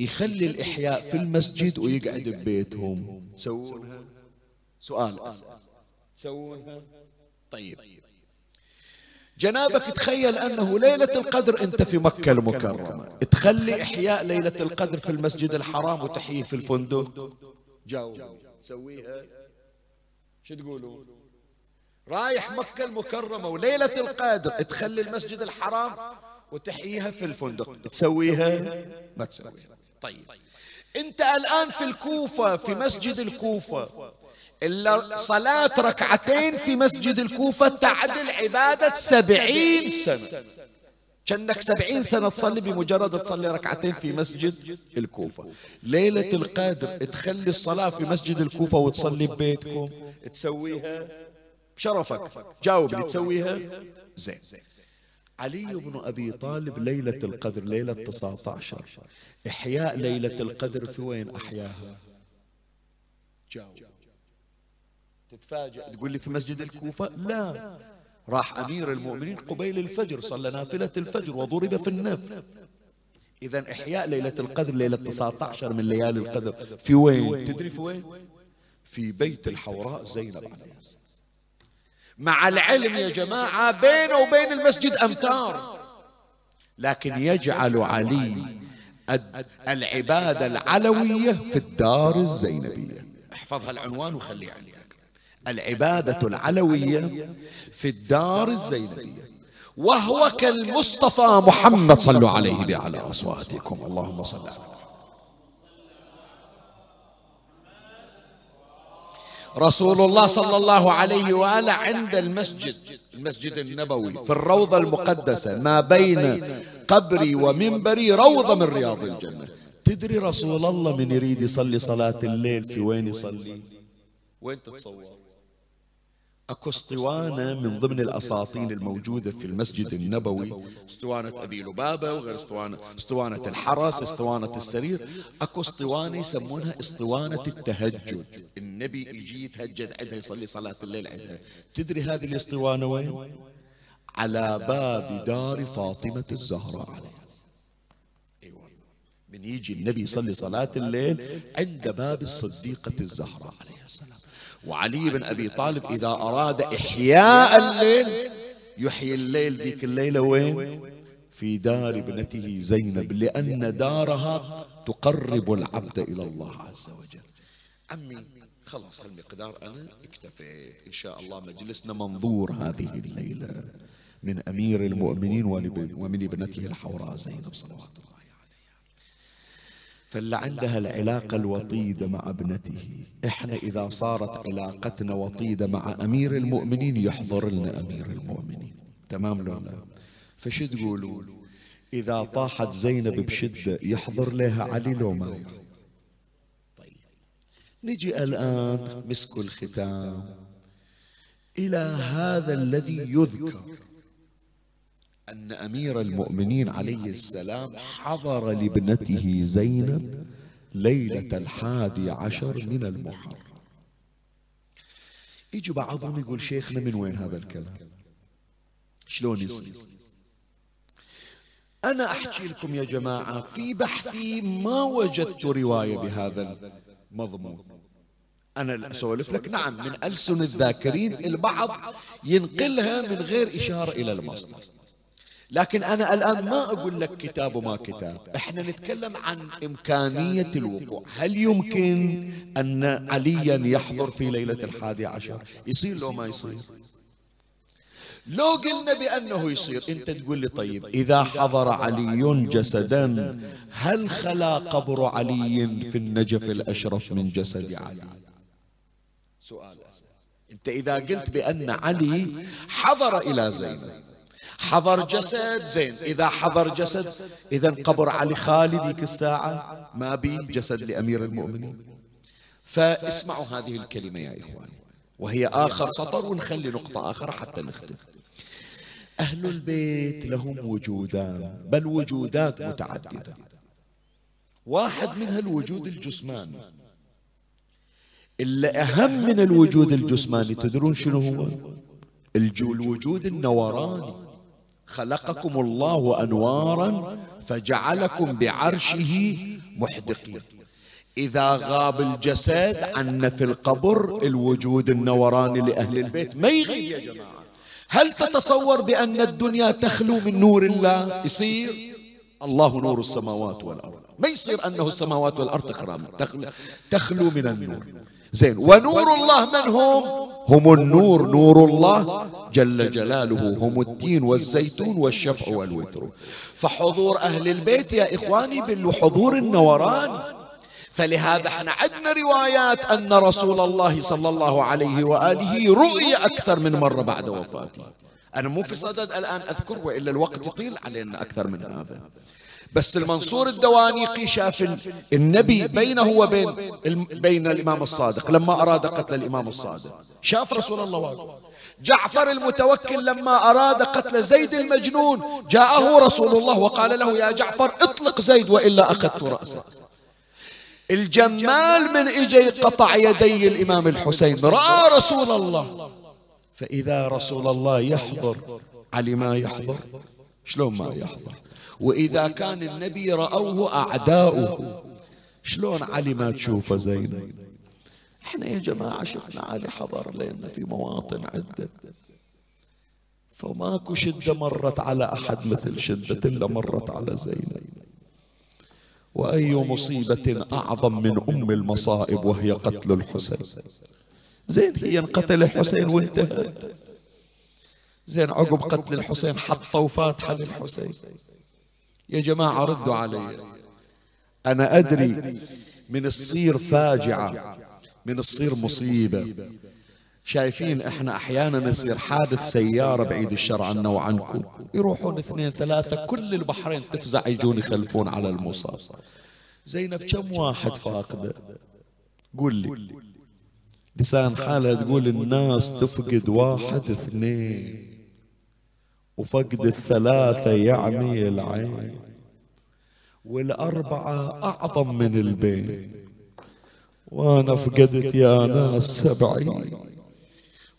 يخلي الإحياء في المسجد ويقعد ببيتهم تسوونها سؤال. تسوونها طيب. جنابك تخيل أنه ليلة القدر أنت في مكة المكرمة. تخلي إحياء ليلة القدر في المسجد الحرام وتحييه في الفندق. جاوب. تسويها شو تقولون رايح مكة المكرمة وليلة القدر تخلي المسجد الحرام وتحييها في الفندق. تسويها؟ ما تسويها. طيب. انت الآن في الكوفة في مسجد الكوفة. إلا صلاة ركعتين في مسجد الكوفة تعدل عبادة سبعين سنة. كأنك سبعين سنة تصلي بمجرد تصلي ركعتين في مسجد الكوفة. ليلة القدر تخلي الصلاة في مسجد الكوفة وتصلي ببيتكم. تسويها بشرفك. جاوب لي تسويها؟ زين. علي بن أبي طالب ليلة القدر ليلة 19 إحياء ليلة القدر في وين أحياها؟ جاوب. تتفاجأ تقول لي في مسجد الكوفة؟ لا. راح أمير المؤمنين قبيل الفجر صلى نافلة الفجر وضرب في النفل. إذا إحياء ليلة القدر ليلة 19 من ليالي القدر. في وين؟ تدري في وين؟ في بيت الحوراء زينب عليه مع العلم يا جماعة بينه وبين المسجد أمتار. لكن يجعل علي العبادة العلوية في الدار الزينبية. احفظ هالعنوان وخليه عندك العبادة العلوية في الدار الزينبية. وهو كالمصطفى محمد صلوا عليه بأعلى أصواتكم. اللهم صل على رسول الله صلى الله عليه وآله عند المسجد المسجد النبوي في الروضة المقدسة ما بين قبري ومنبري روضة من رياض الجنة. تدري رسول الله من يريد يصلي صلاة الليل في وين يصلي؟ وين تتصور؟ أكو اسطوانة من ضمن الاساطين الموجودة في المسجد النبوي. اسطوانة أبي لبابة وغير اسطوانة اسطوانة الحرس اسطوانة السرير. أكو اسطوانة يسمونها اسطوانة التهجد. النبي يجي يتهجد عندها يصلي صلاة الليل عندها. تدري هذه الاسطوانة وين؟ على باب دار فاطمة الزهراء عليها. أيوه. من يجي النبي يصلي صلاة الليل عند باب الصديقة الزهراء عليه السلام. وعلي بن أبي طالب إذا أراد إحياء الليل يحيي الليل ذيك الليلة وين؟ في دار ابنته زينب لأن دارها تقرب العبد إلى الله عز وجل. عمي خلاص هالمقدار أنا اكتفيت. إن شاء الله مجلسنا منظور هذه الليلة. من أمير المؤمنين ومن ابنته الحوراء زينب صلوات الله فاللي عندها العلاقة الوطيدة مع ابنته. إحنا إذا صارت علاقتنا وطيدة مع أمير المؤمنين يحضر لنا أمير المؤمنين. تمام لو لا. فش تقولون إذا طاحت زينب بشدة يحضر لها علي لو ما طيب. نجي الآن مسك الختام. إلى هذا الذي يذكر. أن أمير المؤمنين عليه السلام حضر لابنته زينب ليلة الحادي عشر من المحرم. يجي بعضهم يقول شيخنا من وين هذا الكلام؟ شلون يصير؟ أنا أحكي لكم يا جماعة في بحثي ما وجدت رواية بهذا المضمون. أنا أسولف لك نعم من ألسن الذاكرين البعض ينقلها من غير إشارة إلى المصدر. لكن أنا الآن ما أقول لك كتاب وما كتاب إحنا نتكلم عن إمكانية الوقوع. هل يمكن أن عليا يحضر في ليلة الحادي عشر؟ يصير لو ما يصير. لو قلنا بأنه يصير أنت تقول لي طيب إذا حضر علي جسدا هل خلا قبر علي في النجف الأشرف من جسد علي؟ سؤال. أنت إذا قلت بأن علي حضر إلى زينب. حضر جسد زين. إذا حضر جسد إذا قبر علي خالي ذيك الساعة ما بي جسد لأمير المؤمنين. فاسمعوا هذه الكلمة يا إخواني. وهي آخر سطر ونخلي نقطة آخر حتى نختم. أهل البيت لهم وجودان بل وجودات متعددة. واحد منها الوجود الجسماني. اللي أهم من الوجود الجسماني تدرون شنو هو؟ الوجود النوراني. خلقكم الله أنوارا فجعلكم بعرشه محدقين. إذا غاب الجسد عنا في القبر الوجود النوراني لأهل البيت. ما يغيب يا جماعة؟ هل تتصور بأن الدنيا تخلو من نور الله؟ يصير؟ الله نور السماوات والأرض. ما يصير أنه السماوات والأرض تخلو من النور. زين ونور الله من هم؟ هم النور نور الله. جل جلاله هم التين والزيتون والشفع والوتر. فحضور أهل البيت يا إخواني بالحضور النوراني فلهذا إحنا عندنا روايات أن رسول الله صلى الله عليه وآله رؤي أكثر من مرة بعد وفاته. أنا مو في صدد الآن أذكر وإلا الوقت يطيل علينا أكثر من هذا. بس المنصور الدوانيقي شاف النبي بينه وبين بين الإمام الصادق لما أراد قتل الإمام الصادق. شاف رسول الله واقف. جعفر المتوكل لما أراد قتل زيد المجنون جاءه رسول الله وقال له يا جعفر اطلق زيد وإلا أخذت رأسه. الجمال من اجى قطع يدي الإمام الحسين. رأى رسول الله. فإذا رسول الله يحضر علي ما يحضر؟ شلون ما يحضر؟ وإذا كان النبي رأوه أعداؤه. شلون علي ما تشوفه زينب؟ إحنا يا جماعة شفنا علي حضر لنا في مواطن عدة. فماكو شدة مرت على أحد مثل شدة إلا مرت على زينب. وأي مصيبة أعظم من أم المصائب وهي قتل الحسين. زين هي انقتل الحسين وانتهت. زين عقب قتل الحسين حطوا فاتحه للحسين. يا جماعة ردوا علي. أنا أدري من تصير فاجعة. من تصير مصيبة. شايفين إحنا أحيانا يصير حادث سيارة بعيد الشر عنا وعنكم يروحون اثنين ثلاثة كل البحرين تفزع يجون يخلفون على المصاب. زينب كم واحد فاقدة؟ قول لي. لسان حالها تقول الناس تفقد واحد اثنين. وفقد الثلاثة يعمي العين. والأربعة أعظم من البين. وأنا فقدت يا ناس سبعين.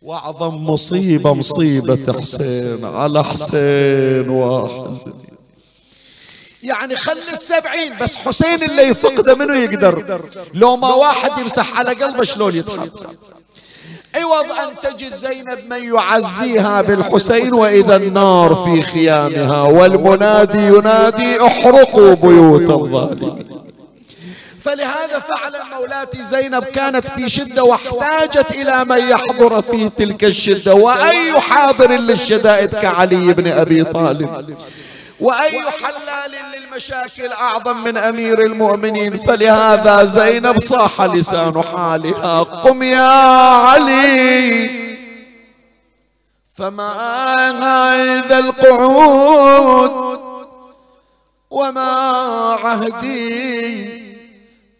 وأعظم مصيبة مصيبة حسين على حسين واحد. يعني خلي السبعين بس حسين اللي يفقده منه يقدر؟ لو ما واحد يمسح على قلبه شلون يتحرك؟ عوض أن تجد زينب من يعزيها بالحسين وإذا النار في خيامها والمنادي ينادي احرقوا بيوت الظالمين. فلهذا فعلا مولاتي زينب كانت في شدة واحتاجت إلى من يحضر في تلك الشدة. وأي حاضر للشدائد كعلي بن أبي طالب؟ وأي حلال للمشاكل أعظم من أمير المؤمنين؟ فلهذا زينب صاح لسان حالها. قم يا علي. فما هذا القعود وما عهدي؟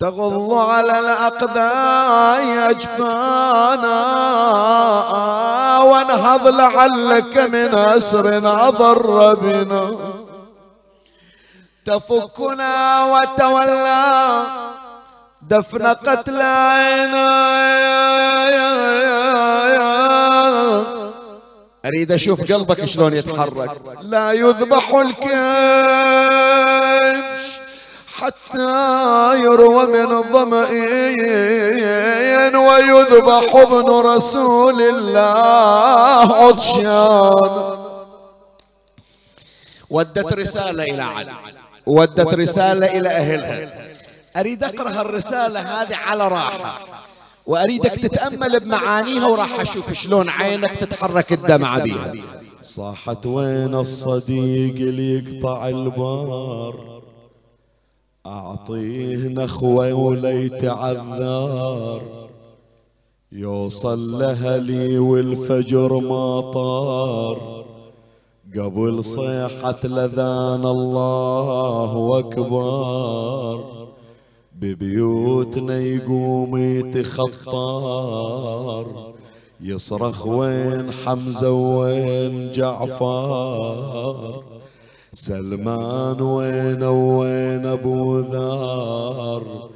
تغض على الأقداء أجفانا. وانهض لعلك من أسر أضر بنا. تفكنا وتولى دفن قتل عينا أريد أشوف قلبك شلون يتحرك. لا يذبح الكبش حتى يروى من ظمئين ويذبح ابن رسول الله عطشان. ودت رسالة إلى علي. ودت رسالة إلى أهلها. أريد أقرأ الرسالة هذه على راحة. وأريدك تتأمل بمعانيها وراح أشوف شلون عينك تتحرك الدمعة بها. صاحت وين الصديق اللي يقطع البار؟ أعطيه نخوة وليت عذار. يوصل لهلي والفجر ما طار. قبل صيحة لذان الله أكبر. ببيوتنا يقوم يتخطر يصرخ وين حمزة وين جعفر سلمان وين وين أبو ذار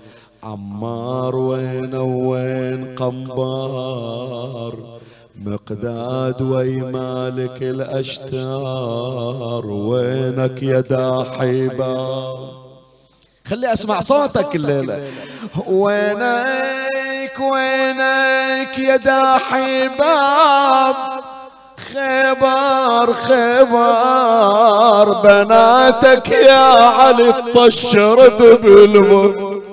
عمار وين وين قنبار؟ مقداد وي مالك الأشتار وينك يا داحبا خلي أسمع صوتك الليلة. وينك وينك يا داحباب خبر خبر. بناتك يا علي الطشرد بالموت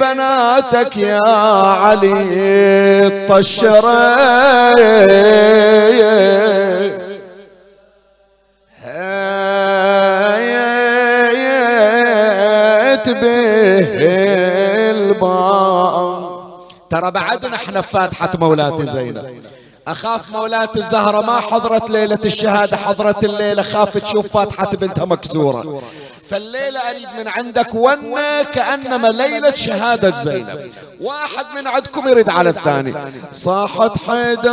بناتك يا علي الطشرد به ترى بعدنا إحنا فاتحة مولاتي زينب أخاف مولاتي الزهرة ما حضرت ليلة الشهادة حضرت الليلة خاف تشوف فاتحة بنتها مكسورة. فالليلة أريد من عندك ونة كأنما ليلة شهادة زينب واحد من عندكم يرد على الثاني. صاحت حيدار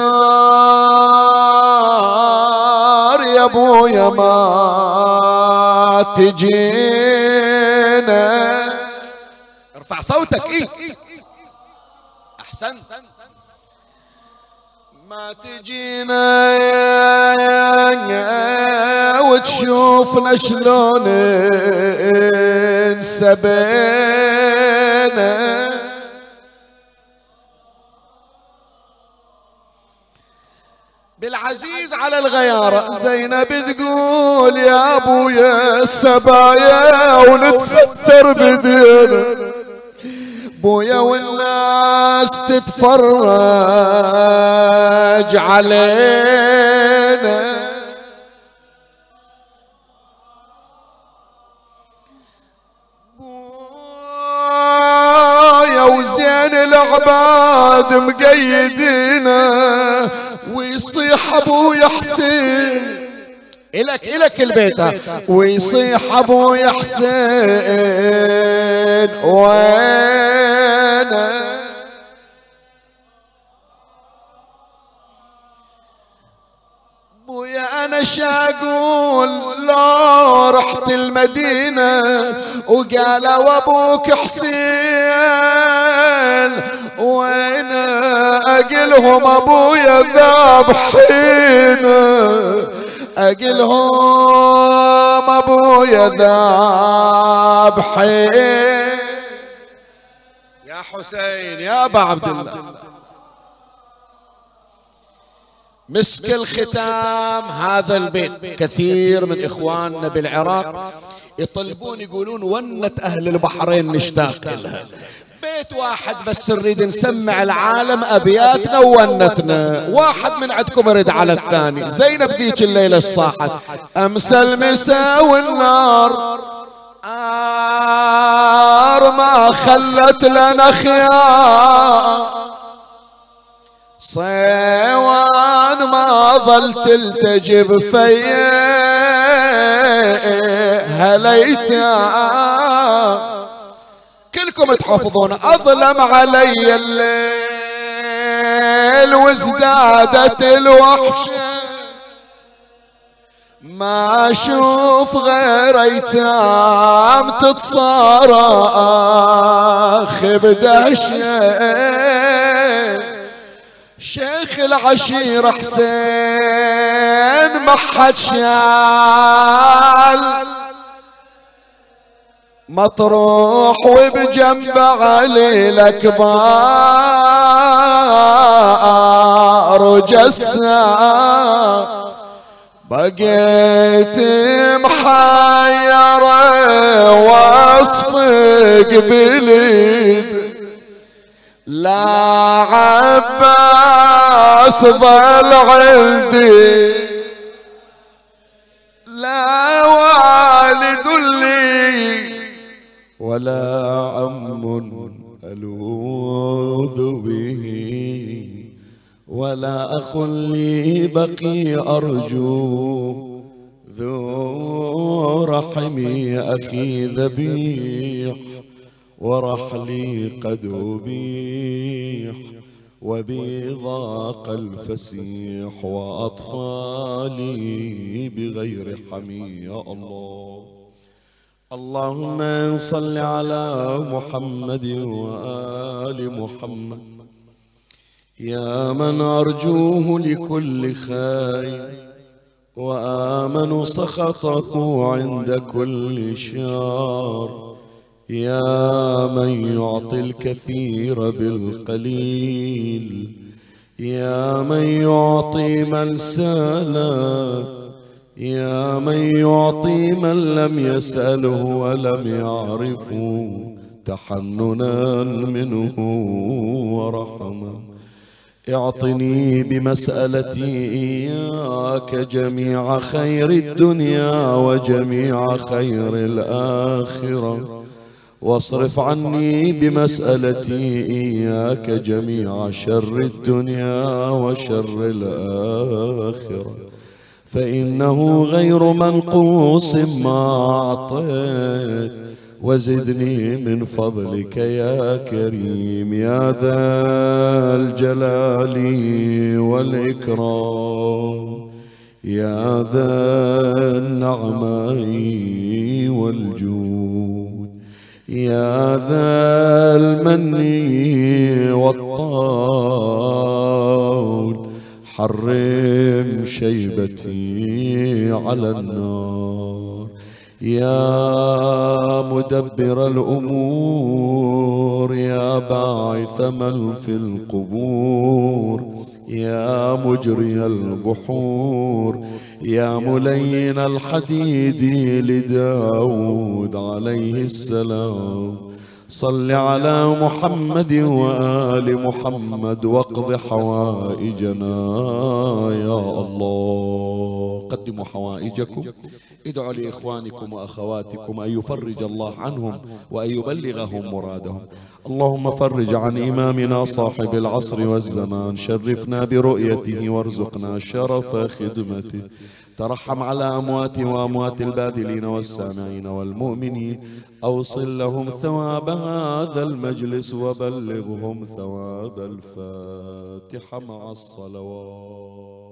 يا ابويا ما تجينا. ارفع صوتك إيه؟ احسن ما تجينا وتشوفنا شلون انسبينا. بالعزيز على الغيارة زينب تقول يا ابويا السبايا ونتستر بدينا. بويا والناس تتفرج علينا. بويا وزين العباد مقيدينا ويصيح ابويا حسين إلك إلك البيت. ويصيح أبوي حسين وين بويا أنا شاقول لو رحت المدينة وقالوا أبوك حسين. وين أقلهم أبويا ذابحين أقلهم أبويا ذابحين يا حسين يا أبا عبد الله. مسك الختام هذا البيت كثير من إخواننا بالعراق يطلبون يقولون ونة أهل البحرين نشتاق لها. بيت واحد بس نريد نسمع العالم ابياتنا وونتنا واحد من عندكم يرد على الثاني. زينب ذيك الليلة الصاحت. امس المساء والنار. آر ما خلت لنا خيار. صيوان ما ظل تلتجب في هليتا كلكم تحفظون أظلم علي الليل وازدادت الوحشة ما أشوف غير أيتام تتصارخ بدهشة شيخ العشيرة حسين ما حد شال مطروح وبجنب علي الاكبار وجسا بقيت محيرة واصفق بليد لا عباس ظل عندي لا والد لي ولا عم ألوذ به. ولا أخ لي بقي أرجو ذو رحمي أخي ذبيح. ورحلي قد أبيح. وبي ضاق الفسيح وأطفالي بغير حمي. يا الله. اللهم صل على محمد وآل محمد. يا من أرجوه لكل خير وآمن سخطه عند كل شر. يا من يعطي الكثير بالقليل يا من يعطي من ساله يا من يعطي من لم يسأله ولم يعرفه تحننا منه ورحمه. اعطني بمسألتي إياك جميع خير الدنيا وجميع خير الآخرة. واصرف عني بمسألتي إياك جميع شر الدنيا وشر الآخرة. فإنه غير منقوص ما أعطيت. وزدني من فضلك يا كريم يا ذا الجلال والإكرام. يا ذا النعماء والجود. يا ذا المن والطول حرم شيبتي على النار. يا مدبر الأمور يا باعث من في القبور يا مجري البحور يا ملين الحديد لداود عليه السلام. صل على محمد وآل محمد واقض حوائجنا يا الله. قدموا حوائجكم. ادعوا لإخوانكم وأخواتكم أن يفرج الله عنهم وأن يبلغهم مرادهم. اللهم فرج عن إمامنا صاحب العصر والزمان. شرفنا برؤيته وارزقنا شرف خدمته. ترحم على أموات وأموات الباذلين والسامعين والمؤمنين. أوصل لهم ثواب هذا المجلس وبلغهم ثواب الفاتحة مع الصلوات.